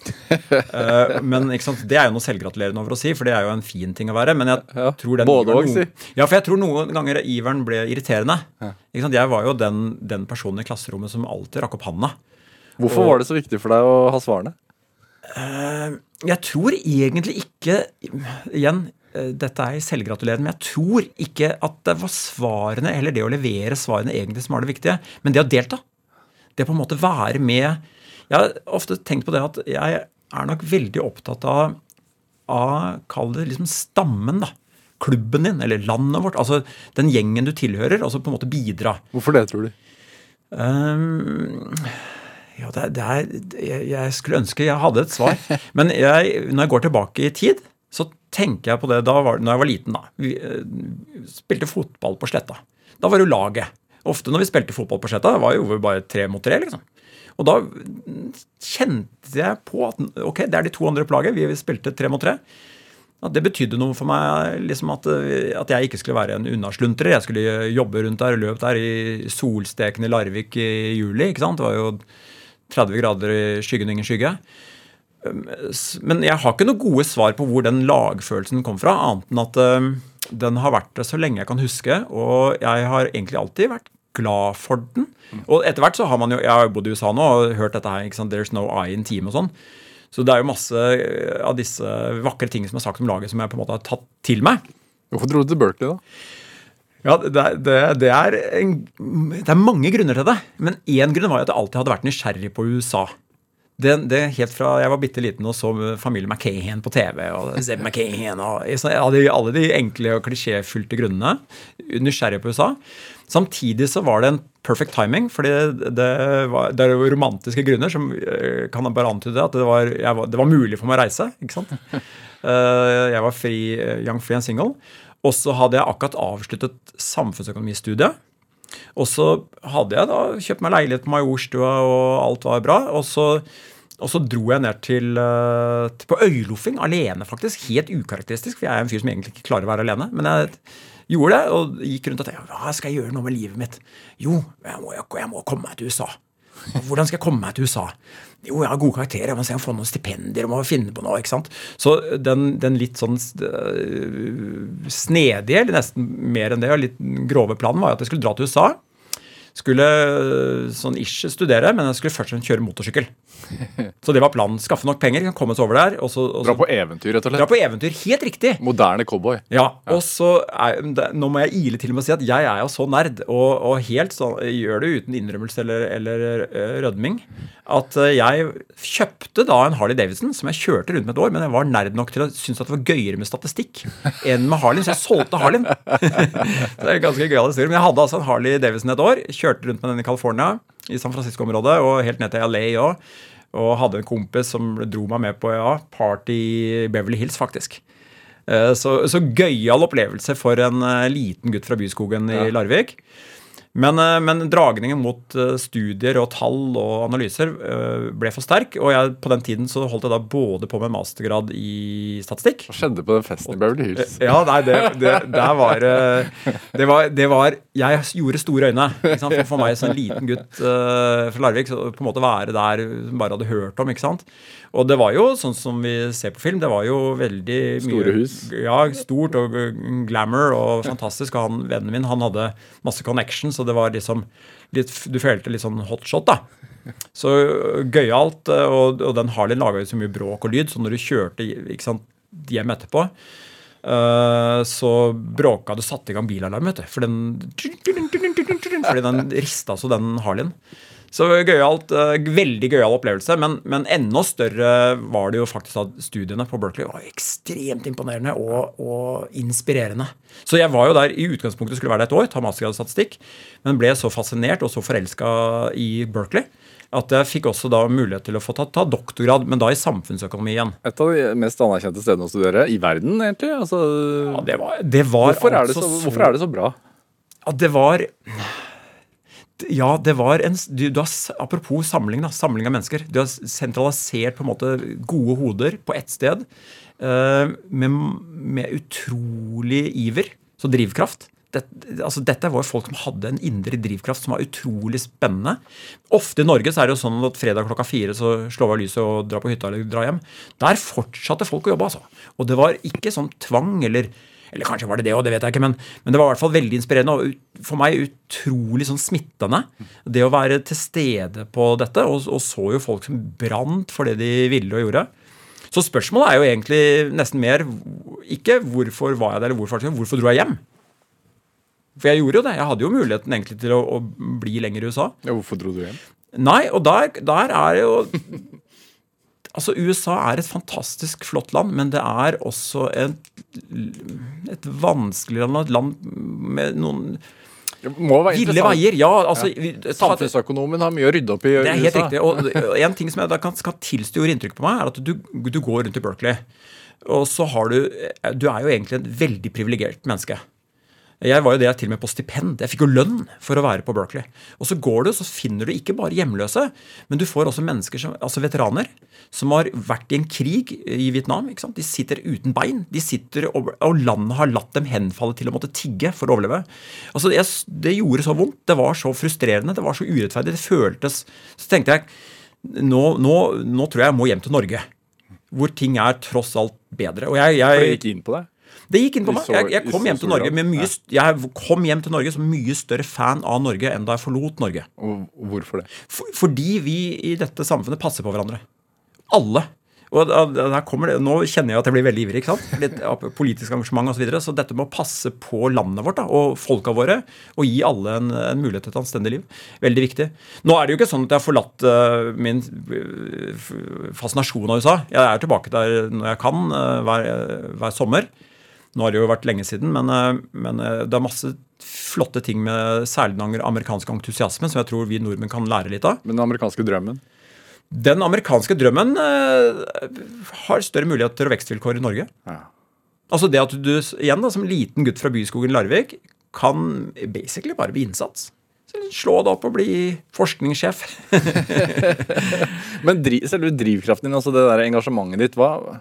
Eh, men det er jo noe selvgratulerende over å si, for det er jo en fin ting å være. Men jeg Ja, tror den både òg, og, si. Ja, for jeg tror noen ganger iveren ble irriterende. Sant? Jeg var jo den, den personen i klasserommet som alltid rakk opp handa. Hvorfor var det så viktig for deg å ha svarene? Eh, Jeg tror egentlig ikke Igjen, eh, dette er selvgratulerende, men jeg tror ikke at det var svarene eller det å levere svarene egentlig som var det viktige, men det å delta. Det å på en måte være med Jeg har ofte tenkt på det at jeg er nok veldig opptatt av av Kall det liksom stammen, da. Klubben din, eller landet vårt. Altså den gjengen du tilhører. Altså på en måte bidra. Hvorfor det, tror du? Um, ja, det, er- det er jeg, jeg skulle ønske jeg hadde et svar. Men jeg, når jeg går tilbake i tid, så tenker jeg på det da var, når jeg var liten. da. Vi eh, spilte fotball på Sletta. Da var det jo laget. Ofte når vi spilte fotball på Sletta, var jo bare tre mot tre. liksom. Og da kjente jeg på at ok, det er de to andre på laget. Vi spilte tre mot tre. At det betydde noe for meg liksom at, at jeg ikke skulle være en unnasluntrer. Jeg skulle jobbe rundt der, løp der i solstekende Larvik i juli. ikke sant? Det var jo 30 grader i skyggen og ingen skygge. S- Men jeg har ikke noe gode svar på hvor den lagfølelsen kom fra, annet enn at um, den har vært det så lenge jeg kan huske, og jeg har egentlig alltid vært glad for den. Og etter hvert så har man jo Jeg har jo bodd i USA nå og hørt dette her. ikke sant, There's no I in team og sånn. Så det er jo masse eh, av disse vakre tingene som er sagt om laget, som jeg på en måte har tatt til meg. Hvorfor dro du til Berkeley, da? Ja, det, det, det, er en, det er mange grunner til det. Men én grunn var jo at jeg alltid hadde vært nysgjerrig på USA. Det, det Helt fra jeg var bitte liten og så familien McCahan på TV. og Zeb McCahan og Alle de enkle og klisjéfylte grunnene. Nysgjerrig på USA. Samtidig så var det en perfect timing, fordi det, var, det er jo romantiske grunner som eh, kan bare antyde at det var, var, det var mulig for meg å reise. ikke sant? [laughs] Eh, Jeg var fri, eh, young, free and single. Og så hadde jeg akkurat avsluttet samfunnsøkonomistudiet. Og så hadde jeg da kjøpt meg leilighet på Majorstua, og alt var bra. Og så, og så dro jeg ned til, eh, til på øyloffing alene, faktisk. Helt ukarakteristisk, for jeg er en fyr som egentlig ikke klarer å være alene. Men jeg gjorde det, og gikk rundt og tenkte hva skal jeg gjøre nå med livet mitt? Jo, jeg må, jeg må komme meg til USA. Hvordan skal jeg komme meg til USA? Jo, jeg har gode karakterer, jeg må se om jeg får noen stipendier. jeg må finne på noe, ikke sant? Så den, den litt sånn øh, snedige, eller nesten mer enn det, og litt grove planen var at jeg skulle dra til USA. Skulle øh, sånn ish studere, men jeg skulle først og fremst kjøre motorsykkel. [laughs] Så det var planen. Skaffe nok penger, kan komme oss over der. Og så, og så Dra på eventyr, rett og slett. dra på eventyr. Helt riktig. Moderne cowboy. Ja, og så er, Nå må jeg ile til med å si at jeg er jo så nerd, og, og helt sånn, gjør det uten innrømmelse eller, eller øh, rødming, at øh, jeg kjøpte da en Harley Davidson som jeg kjørte rundt med et år, men jeg var nerd nok til å synes at det var gøyere med statistikk [laughs] enn med Harley, så jeg solgte Harleyen. [laughs] det er en ganske gøyal historie. Men jeg hadde altså en Harley Davidson et år, kjørte rundt med den i California, i San Francisco-området, og helt ned til LA òg. Og hadde en kompis som dro meg med på ja, party i Beverly Hills, faktisk. Eh, Så, så gøyal opplevelse for en eh, liten gutt fra byskogen i Larvik. Men, eh, men dragningen mot eh, studier og tall og analyser eh, ble for sterk. Og jeg, på den tiden så holdt jeg da både på med mastergrad i statistikk. Hva skjedde på den festen i Beverly Hills? Ja, nei, det, det, var, det var Det var Jeg gjorde store øyne. Ikke? For, for meg som en liten gutt uh, fra Larvik, så på en måte være der som bare hadde hørt om. ikke sant? Og det var jo sånn som vi ser på film. Det var jo veldig Store mye, hus. Ja, stort og glamour og fantastisk. Og han, vennen min han hadde masse connections, det var liksom litt, Du følte litt sånn hotshot, da. Så gøyalt. eh, Og, og den Harleyen laga jo så mye bråk og lyd, så når du kjørte sant, hjem etterpå eh, så bråka det satte i gang bilalarm, vet du. For den Fordi den rista så, den Harleyen. Så gøyalt, alt, veldig gøyal opplevelse, men, men enda større var det jo faktisk at studiene på Berkeley var ekstremt imponerende og, og inspirerende. Så jeg var jo der i utgangspunktet skulle være der et år, ta mastergradsstatistikk, men ble så fascinert og så forelska i Berkeley at jeg fikk også da mulighet til å få ta, ta doktorgrad, men da i samfunnsøkonomi igjen. Et av de mest anerkjente stedene å studere i verden, egentlig. Altså, Ja, det var, det var hvorfor, er det altså så, hvorfor er det så bra? Ja, det var Ja, det var en du, du har, Apropos samling, da. Samling av mennesker. Du har sentralisert på en måte gode hoder på ett sted uh, med, med utrolig iver. Så drivkraft. Dette, altså dette var jo folk som hadde en indre drivkraft som var utrolig spennende. Ofte i Norge så er det jo sånn at fredag klokka fire så slår vi av lyset og drar på hytta eller drar hjem. Der fortsatte folk å jobbe, altså. Og det var ikke sånn tvang eller eller kanskje var det det òg, det vet jeg ikke, men, men det var i hvert fall veldig inspirerende og for meg utrolig sånn smittende. Det å være til stede på dette, og, og så jo folk som brant for det de ville og gjorde. Så spørsmålet er jo egentlig nesten mer ikke hvorfor var jeg der, eller hvorfor, hvorfor dro jeg hjem? For jeg gjorde jo det. Jeg hadde jo muligheten egentlig til å, å bli lenger i USA. Ja, hvorfor dro du hjem? Nei, og der, der er det jo Altså, USA er et fantastisk flott land, men det er også et, et vanskelig land, et land med noen ville veier. Ja, altså ja. Samfunnsøkonomen har mye å rydde opp i Det er helt USA. riktig. Og en ting som jeg kan, skal tilstå gjorde inntrykk på meg, er at du, du går rundt i Berkeley, og så har du Du er jo egentlig et veldig privilegert menneske. Jeg var jo det til og med på stipend. Jeg fikk jo lønn for å være på Berkeley. Og så går du, så finner du ikke bare hjemløse, men du får også mennesker som, altså veteraner som har vært i en krig i Vietnam. De sitter uten bein. De sitter, Og, og landet har latt dem henfalle til å måtte tigge for å overleve. Altså, jeg, Det gjorde så vondt. Det var så frustrerende. Det var så urettferdig. Det føltes Så tenkte jeg nå, nå, nå tror jeg jeg må hjem til Norge. Hvor ting er tross alt bedre. Og jeg, For det jeg, gikk inn på deg. Det gikk inn på meg. Jeg, jeg kom hjem til Norge med mye Jeg kom hjem til Norge som mye større fan av Norge enn da jeg forlot Norge. Og hvorfor det? For, fordi vi i dette samfunnet passer på hverandre. Alle. Og der kommer det, Nå kjenner jeg at jeg blir veldig ivrig. ikke sant? Litt politisk engasjement osv. Så, videre. så dette med å passe på landet vårt da, og folka våre, og gi alle en, en mulighet til et anstendig liv, veldig viktig. Nå er det jo ikke sånn at jeg har forlatt uh, min eh, fascinasjon av USA. Jeg er tilbake der når jeg kan, uh, hver, hver sommer. Nå har det jo vært lenge siden, men, eh, men eh, det er masse flotte ting med særlig den amerikanske entusiasmen som jeg tror vi nordmenn kan lære litt av. Men den amerikanske drømmen? Den amerikanske drømmen eh, har større muligheter og vekstvilkår i Norge. Ja. Altså det at du igjen da, som liten gutt fra byskogen Larvik kan basically bare bli innsats. Slå deg opp og bli forskningssjef. [laughs] Men driv, selve drivkraften din, altså det der engasjementet ditt, hva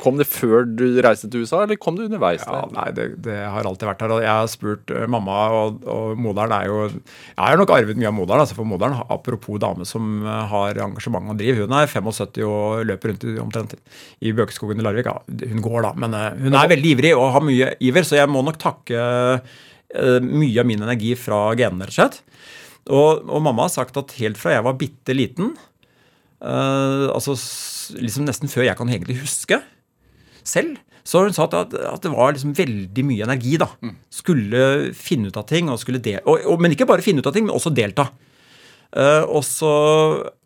Kom det før du reiste til USA, eller kom det underveis? Ja, nei, det, det har alltid vært her. Jeg har spurt eh, mamma, og, og moderen er jo Jeg har nok arvet mye av moderen. Altså for moderen, apropos dame som eh, har engasjement og driv. Hun er 75 og løper rundt i, omtrent i Bøkeskogen i Larvik. Ja, hun går, da, men eh, hun er veldig ivrig og har mye iver, så jeg må nok takke mye av min energi fra genene, rett og slett. Og, og mamma har sagt at helt fra jeg var bitte liten, Uh, altså liksom nesten før jeg kan egentlig huske selv, så hun sagt at, at det var liksom veldig mye energi. da. Skulle finne ut av ting, og skulle del og, og, men ikke bare finne ut av ting, men også delta. Uh, og så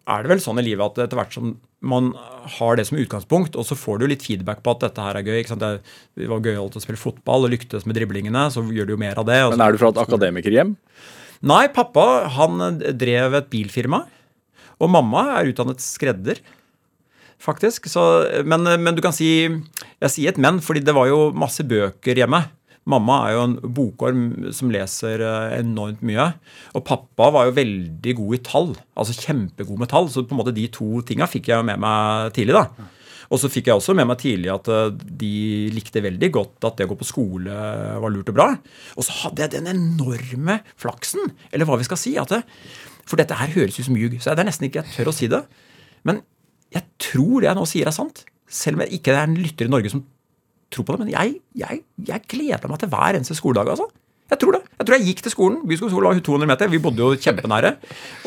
er det vel sånn i livet at etter hvert som man har det som utgangspunkt, og så får du litt feedback på at dette her er gøy. ikke sant? Det, det var gøyalt å spille fotball og lyktes med driblingene, så gjør du jo mer av det. Men er du fra et akademikerhjem? Nei, pappa han drev et bilfirma. Og mamma er utdannet skredder, faktisk. Så, men, men du kan si Jeg sier et men, fordi det var jo masse bøker hjemme. Mamma er jo en bokorm som leser eh, enormt mye. Og pappa var jo veldig god i tall. Altså kjempegod med tall. Så på en måte de to tinga fikk jeg jo med meg tidlig. da. Og så fikk jeg også med meg tidlig at eh, de likte veldig godt at det å gå på skole var lurt og bra. Og så hadde jeg den enorme flaksen, eller hva vi skal si. det, For dette her høres ut som ljug, så det er nesten ikke jeg tør å si det. Men jeg tror det jeg nå sier, er sant. Selv om jeg ikke er en lytter i Norge som tror på det. Men jeg, jeg, jeg gleder meg til hver eneste skoledag. altså. Jeg tror det. Jeg tror jeg gikk til skolen. Byskolen skole var 200 meter. Vi bodde jo kjempenære.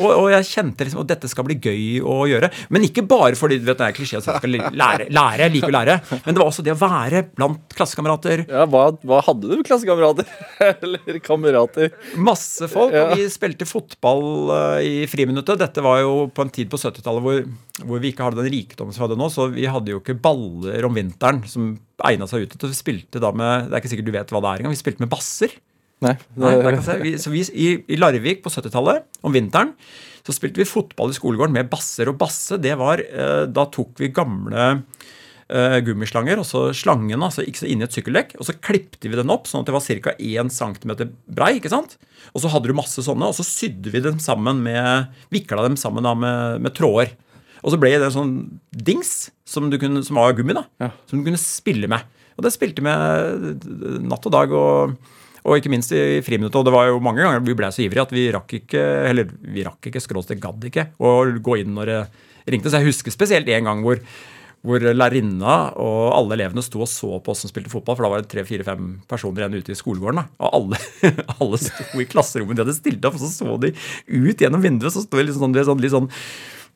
Og, og jeg kjente liksom at dette skal bli gøy å gjøre. Men ikke bare fordi vet, det er klisjé at jeg skal lære. lære, Jeg liker å lære. Men det var også det å være blant klassekamerater. Ja, hva, hva hadde du klassekamerater? [laughs] Eller kamerater? Masse folk. Ja. Og vi spilte fotball eh, i friminuttet. Dette var jo på en tid på 70-tallet hvor, hvor vi ikke hadde den rikdommen som vi hadde nå. Så vi hadde jo ikke baller om vinteren som egna seg ut. Vi spilte da med Det er ikke sikkert du vet hva det er engang. Vi spilte med basser. Nei. Nei, det kan se. vi, så vi, i, I Larvik på 70-tallet, om vinteren, så spilte vi fotball i skolegården med basser. Og basse, det var eh, Da tok vi gamle eh, gummislanger, og så slangen altså, gikk så inn i et sykkeldekk, og så klipte vi den opp sånn at det var ca. 1 cm brei. ikke sant? Og så hadde du masse sånne, og så sydde vi dem sammen med Vikla dem sammen da med, med tråder. Og så ble det en sånn dings som, du kunne, som var gummi, da, Ja. som du kunne spille med. Og det spilte vi natt og dag. og og ikke minst i friminuttet. Og det var jo mange ganger vi ble så ivrige at vi rakk ikke eller vi rakk ikke, skråstrek gadd ikke, å gå inn når det ringte. Så jeg husker spesielt en gang hvor, hvor lærerinna og alle elevene sto og så på oss som spilte fotball, for da var det tre-fire-fem personer igjen ute i skolegården. da, Og alle, [laughs] alle sto i klasserommet, de hadde stilt opp, og så så de ut gjennom vinduet, så sto de litt sånn, litt sånn, litt sånn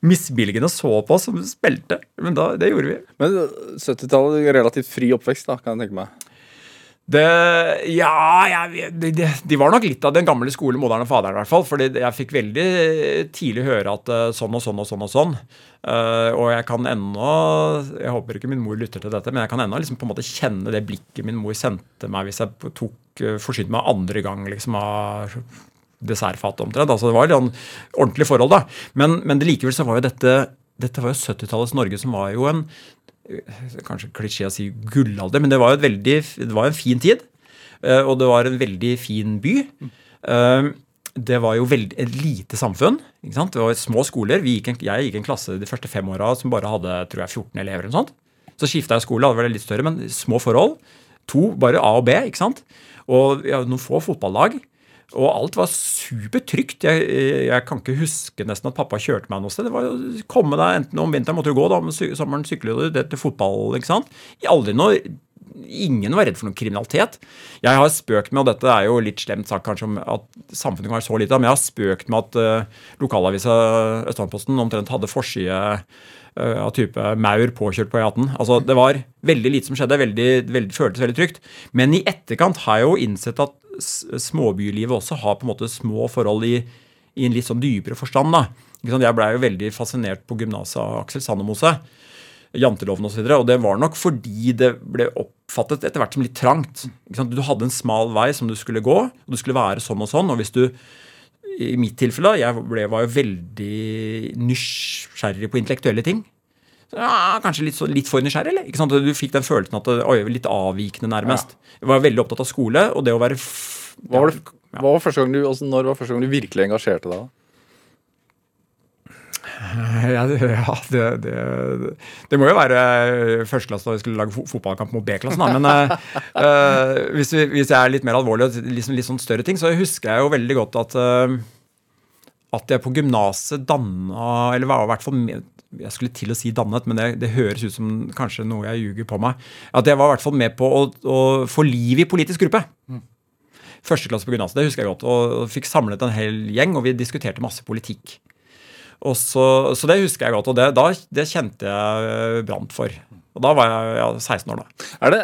misbilligende så på oss som spilte. Men da, det gjorde vi. Men 70-tallet, relativt fri oppvekst, da, kan jeg tenke meg. Det, ja, jeg, de, de, var nok litt av den gamle skole, moderne faderen i hvert fall. fordi jeg fikk veldig tidlig høre at eh, sånn og sånn og sånn og sånn. Uh, og jeg kan ennå Jeg håper ikke min mor lytter til dette, men jeg kan ennå liksom på en måte kjenne det blikket min mor sendte meg hvis jeg tok uh, forsynte meg andre gang liksom av dessertfatet omtrent. Altså det var litt sånn ordentlig forhold, da. Men, men likevel så var jo dette dette var jo 70-tallets Norge, som var jo en kanskje klisjé å si gullalder, men det var jo veldig, det var en fin tid. eh, Og det var en veldig fin by. Eh, Det var jo veldig, et lite samfunn. Det var små skoler. Vi gikk en, jeg gikk en klasse de første fem åra som bare hadde tror jeg, 14 elever. eller sånt. Så skifta jeg skole, hadde vært litt større, men små forhold. To, bare A og B. ikke sant? Og ja, noen få fotballag. Og alt var supertrygt. Jeg, jeg kan ikke huske nesten at pappa kjørte meg noe sted. Det var å komme deg, enten Om vinteren måtte du gå, da, om sommeren sykler du til fotball. ikke sant? Aldri noe Ingen var redd for noe kriminalitet. Jeg har spøkt med, og dette er jo litt slemt sagt kanskje, om at samfunnet kan være så lite, men jeg har spøkt med at uh, lokalavisa Østlandposten omtrent hadde forside eh, av type maur påkjørt på E18. Altså, det var veldig lite som skjedde. Veldig, veldig, føltes veldig trygt. Men i etterkant har jeg jo innsett at småbylivet også har på en måte små forhold i, i en litt sånn dypere forstand. da. Jeg blei jo veldig fascinert på gymnaset av Aksel Sandemose. Janteloven osv. Og, så videre, og det var nok fordi det ble oppfattet etter hvert som litt trangt. Ikke sant? Du hadde en smal vei som du skulle gå, og du skulle være sånn og sånn. og hvis du i mitt tilfelle, jeg ble, var jo veldig nysgjerrig på intellektuelle ting. Ja, kanskje litt, så, litt for nysgjerrig, eller? Ikke sant? Du fikk den følelsen at det oi, litt avvikende, nærmest. Jeg var veldig opptatt av skole, og det å være Hva var det, hva var første gang du, altså, når var første gang du virkelig engasjerte deg? [laughs] Ja, det, ja, det, det, det må jo være førsteklasse da vi skulle lage fotballkamp mot B-klassen. Men eh, eh, hvis, vi, hvis jeg er litt mer alvorlig og liksom, litt sånn større ting, så husker jeg jo veldig godt at eh, at jeg på gymnaset danna Eller var i hvert fall med, Jeg skulle til å si dannet, men det, det høres ut som kanskje noe jeg ljuger på meg. At jeg var i hvert fall med på å, å få liv i politisk gruppe. Første klasse på gymnaset, det husker jeg godt. Og, og fikk samlet en hel gjeng, og vi diskuterte masse politikk. Og så, så det husker jeg godt, og det, da, det kjente jeg brant for. Og da var jeg ja, 16 år, da. Er det,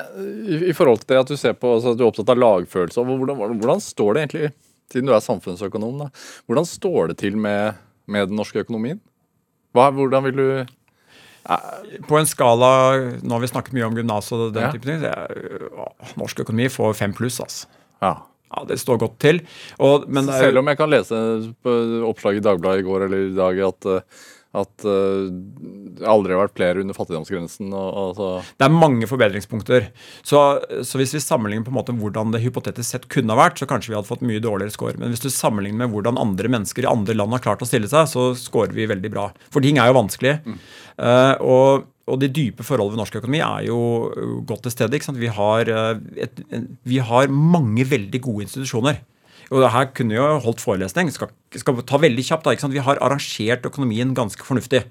i, forhold til det at du ser på, altså, at du er opptatt av lagfølelse, hvordan, hvordan står det egentlig, siden du er samfunnsøkonom, da, hvordan står det til med, med den norske økonomien? Hva, hvordan vil du På en skala Nå har vi snakket mye om gymnas og den Ja. type ting. å, norsk økonomi får fem pluss, altså. ja. Ja, det står godt til. Og, men Selv om jeg kan lese på oppslag i Dagbladet i går eller i dag at, eh, At uh, det aldri har vært flere under fattigdomsgrensen. Og, og så. Det er mange forbedringspunkter. Så, så, hvis vi sammenligner på en måte hvordan det hypotetisk sett kunne ha vært, så kanskje vi hadde fått mye dårligere score. Men hvis du sammenligner med hvordan andre mennesker i andre land har klart å stille seg, så scorer vi veldig bra. For ting er jo vanskelig. Mm. Uh, og og de dype forholdene ved norsk økonomi er jo godt til stede. Vi har, et, vi har mange veldig gode institusjoner. Og her kunne jo holdt forelesning. Skal, skal ta veldig kjapt da, Vi har arrangert økonomien ganske fornuftig.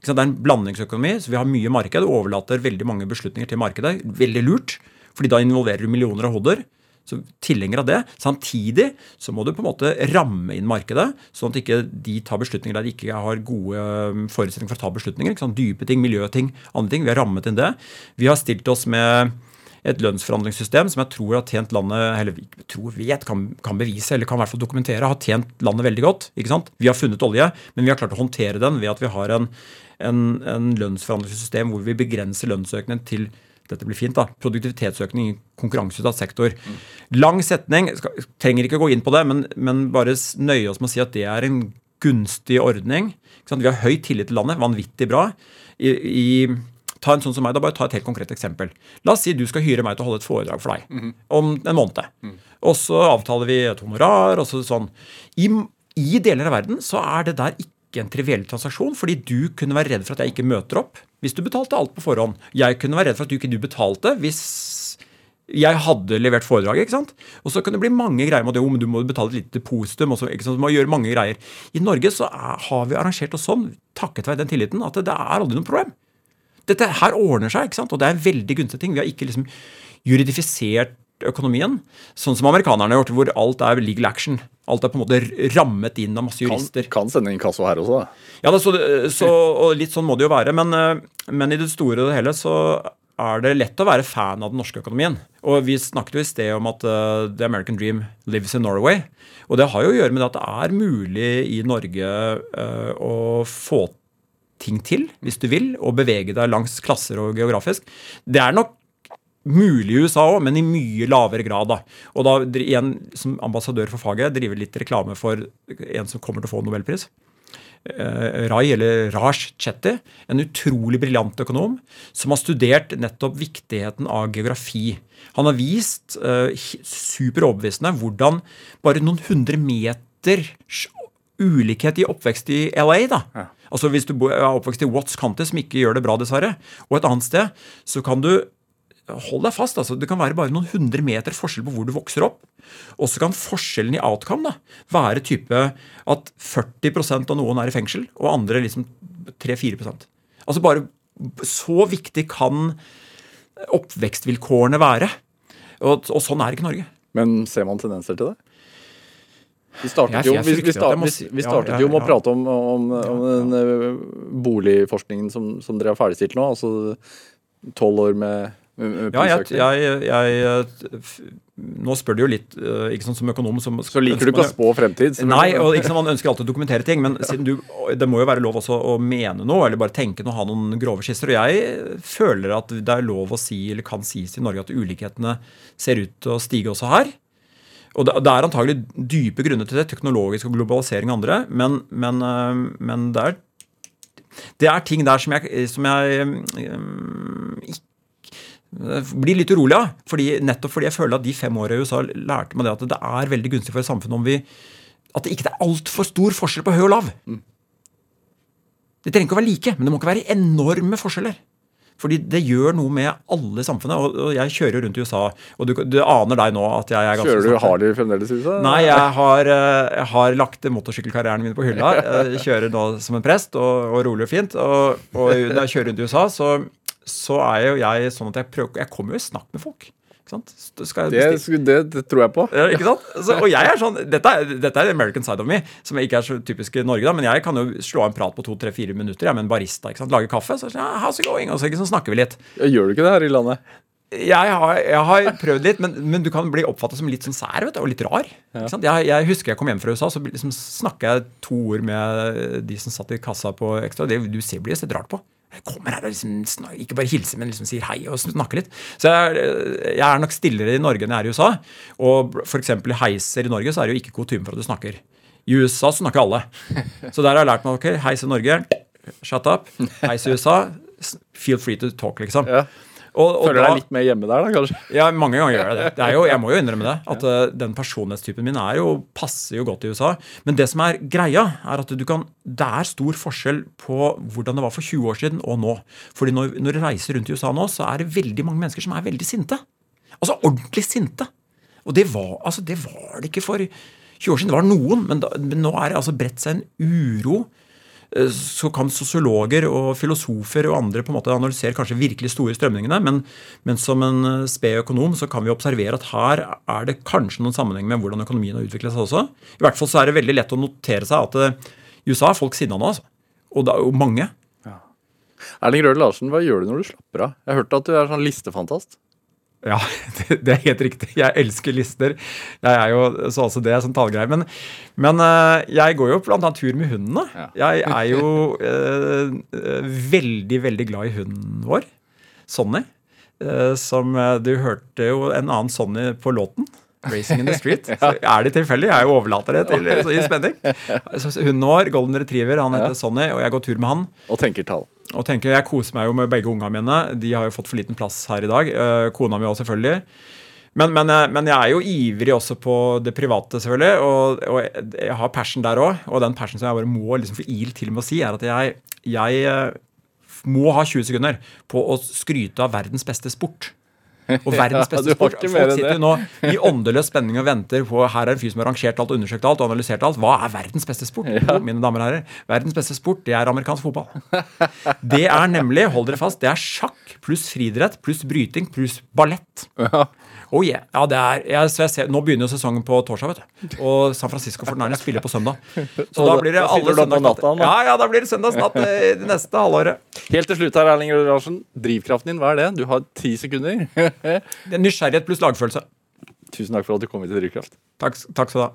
Det er en blandingsøkonomi, så vi har mye marked og overlater veldig mange beslutninger til markedet. Veldig lurt, fordi da involverer du millioner av hoder. Så tilhenger av det. Samtidig så må du på en måte ramme inn markedet, sånn at ikke de tar beslutninger der de ikke har gode um, forutsetninger for å ta beslutninger. Dype ting, miljøting, andre ting. Vi har rammet inn det. Vi har stilt oss med et lønnsforhandlingssystem som jeg tror har tjent landet eller tror vet, kan, kan bevise eller kan i hvert fall dokumentere, har tjent landet veldig godt. ikke sant? Vi har funnet olje, men vi har klart å håndtere den ved at vi har en, en, en lønnsforhandlingssystem hvor vi begrenser lønnsøkningen til dette blir fint da, produktivitetsøkning i konkurranseutsatt sektor. Lang setning, skal, trenger ikke å gå inn på det, men, men bare nøye oss med å si at det er en gunstig ordning. Vi har høy tillit til landet, vanvittig bra. I, i Ta en sånn som meg, da bare ta et helt konkret eksempel. La oss si du skal hyre meg til å holde et foredrag for deg mm. om en måned. Mm. Og så avtaler vi et honorar og så sånn. I, I, deler av verden så er det der ikke en triviell transaksjon, fordi du kunne være redd for at jeg ikke møter opp hvis du betalte alt på forhånd. Jeg kunne være redd for at du ikke du betalte hvis jeg hadde levert foredraget. ikke sant? Og så kan det bli mange greier med det. om men du må betale et lite depositum. Ikke sant? Du må gjøre mange greier. I Norge så er, har vi arrangert oss sånn, takket være den tilliten, at det, det er aldri noe problem. Dette her ordner seg, ikke sant? og det er en veldig gunstig ting. Vi har ikke liksom juridifisert økonomien, sånn som amerikanerne har gjort, hvor alt er legal action. Alt er på en måte rammet inn av masse jurister. Kan, kan sende inkasso her også, da. Ja, så, så, og litt sånn må det jo være. Men, eh, men, i det store og det hele så er det lett å være fan av den norske økonomien. Og vi snakket jo i sted om at uh, the American dream lives in Norway. Og det har jo å gjøre med at det er mulig i Norge uh, å få ting til, hvis du vil, og bevege deg langs klasser og geografisk. Det er nok mulig i USA òg, men i mye lavere grad. da. Og da igjen, som ambassadør for faget, driver litt reklame for en som kommer til å få Nobelpris. Uh, Rai, eller Raj Chetty, en utrolig briljant økonom som har studert nettopp viktigheten av geografi. Han har vist uh, super overbevisende hvordan bare noen hundre meters ulikhet i oppvekst i LA da, ja Altså Hvis du er oppvokst i Watts County, som ikke gjør det bra, dessverre, og et annet sted, så kan du Hold deg fast. altså Det kan være bare noen hundre meter forskjell på hvor du vokser opp. Og så kan forskjellen i outcome da, være type at 40% av noen er i fengsel, og andre liksom 3-4% Altså bare Så viktig kan oppvekstvilkårene være. Og, og sånn er ikke Norge. Men ser man tendenser til det? Vi startet jo, vi, vi startet, vi startet jo med å prate om, om, om den eh, boligforskningen som, som dere har ferdigstilt nå. Altså tolv år med, med Ja, jeg, jeg, jeg, Nå spør du jo litt eh, ikke sånn som økonom som, Så liker du ikke å spå fremtid? Nei, og ikke sånn, man ønsker alltid å dokumentere ting. Men du, det må jo være lov også å mene noe, eller bare tenke noe, ha noen grove skisser. Og jeg føler at det er lov å si, eller kan sies i Norge, at ulikhetene ser ut til å stige også her. Og det, det, er antagelig dype grunner til det, teknologisk og globalisering og andre, men, men, øh, men det, er, det, er, ting der som jeg, som jeg ikke blir litt urolig av. Fordi, nettopp fordi jeg føler at de fem åra i USA lærte meg det at det er veldig gunstig for et samfunn om vi at det ikke er altfor stor forskjell på høy og lav. Mm. Det trenger ikke å være like, men det må ikke være enorme forskjeller. Fordi det gjør noe med alle samfunnet. Og, og jeg kjører rundt i USA, og du, du, aner deg nå at jeg er ganske Kjører du Harley fremdeles i USA? Nei, jeg har, eh, jeg har lagt motorsykkelkarrieren min på hylla. Jeg kjører nå som en prest, og, og rolig og fint. Og, og når jeg kjører rundt i USA, så, så er jo jeg sånn at jeg prøver Jeg kommer jo i snakk med folk. Det, det, det, tror jeg på. Ja, ikke sant? Så, og jeg er sånn, dette er, dette er American side of me, som ikke er så typisk i Norge. da, Men jeg kan jo slå av en prat på to-tre-fire minutter jeg, med en barista. ikke sant? Lage kaffe. Så ja, how's it going? Og så, så snakker vi litt. Gjør du ikke det her i landet? Jeg har, jeg har prøvd litt, men, men, du kan bli oppfatta som litt sånn sær vet du, og litt rar. Ja. Jeg, jeg, husker jeg kom hjem fra USA, så liksom snakka jeg to ord med de som satt i kassa på Ekstra. Det du ser blir sett rart på. Kommer her og liksom, ikke bare hilser, men liksom sier hei og snakker litt. Så jeg, jeg, er nok stillere i Norge enn jeg er i USA. Og f.eks. i heiser i Norge så er det jo ikke kutyme for at du snakker. I USA snakker alle. Så der har jeg lært meg ok, heis i Norge. shut up. Heis USA. Feel free to talk, liksom. Ja. Og, og Føler da- deg litt mer hjemme der, da, kanskje? ja, mange ganger gjør jeg det. det er jo, jeg må jo innrømme det. At [laughs] eh, den personlighetstypen min er jo, passer jo godt i USA. Men det som er greia, er at du kan Det er stor forskjell på hvordan det var for 20 år siden og nå. Fordi når, når du reiser rundt i USA nå, så er det veldig mange mennesker som er veldig sinte. Altså ordentlig sinte. Og det var, altså, det var det ikke for 20 år siden. Det var noen, men, da, men nå er det altså bredt seg en uro så kan sosiologer og filosofer og andre på en måte analysere kanskje virkelig store strømningene, men, men som en eh, sped økonom så kan vi observere at her er det kanskje noen sammenheng med hvordan økonomien har utviklet seg også. I hvert fall så er det veldig lett å notere seg at eh, i USA er folk sinna nå, altså. Og er jo mange. Erling Røde Larsen, hva gjør du når du slapper av? Jeg har hørt at du er sånn listefantast. Ja, [laughs] det, det er helt riktig. Jeg elsker lister. Jeg er jo så også det som talegreier. Men, men eh, jeg går jo annet tur med hundene. Jeg er jo eh, eh, veldig, veldig glad i hunden vår, Sonny. Eh, som eh, Du hørte jo en annen Sonny på låten. 'Racing in the Street'. [laughs] Så er det tilfeldig? Jeg overlater det til så i spenning. Så Hunden vår, golden retriever, han heter Sonny, og jeg går tur med han. Og tenker tall. Og tenker, Jeg koser meg jo med begge ungene mine. De har jo fått for liten plass her i dag. Eh, kona mi også, selvfølgelig. Men, men, eh, men jeg er jo ivrig også på det private, selvfølgelig. Og, og jeg har passion der òg. Og den passion som jeg bare må liksom få il til med å si, er at jeg, jeg eh, må ha 20 sekunder på å skryte av verdens beste sport. Og verdens beste ja, sport. Folk sitter jo nå i åndeløs spenning og venter på Her er en fyr som har rangert alt undersøkt alt og analysert alt. Hva er verdens beste sport? Jo, mine damer og herrer, verdens beste sport, det er amerikansk fotball. Det er nemlig, hold dere fast, det er sjakk pluss friidrett pluss bryting pluss ballett. Oh yeah. Ja, det er, jeg, jeg ser, nå begynner jo sesongen på torsdag, vet du. Og San Francisco 49ers spiller på søndag. Så da blir det alle sitter du da på søndagsnatt. natta. Ja, ja, da blir det søndagsnatt eh, det neste halvåret. Helt til slutt her, Erling Larsen. Drivkraften din, hva er det? Du har ti sekunder. [laughs] Det er Nysgjerrighet pluss lagfølelse. Tusen takk for at du kom hit til Drivkraft. Takk, takk skal du ha.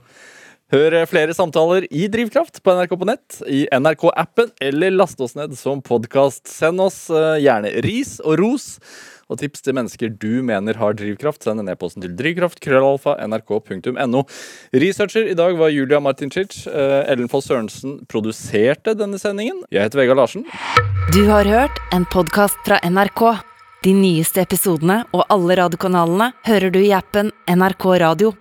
Hør flere samtaler i Drivkraft på NRK på nett, i NRK-appen, eller last oss ned som podkast. Send oss eh, gjerne ris og ros. Og tips til mennesker du mener har drivkraft. Send en e-posten til drivkraft.krøllalfa.nrk.no. Researcher i dag var Julia Martincic. Eh, Ellen Foss Sørensen produserte denne sendingen. Jeg heter Vegard Larsen. Du har hørt en podkast fra NRK. De nyeste episodene og alle radiokanalene hører du i appen NRK Radio.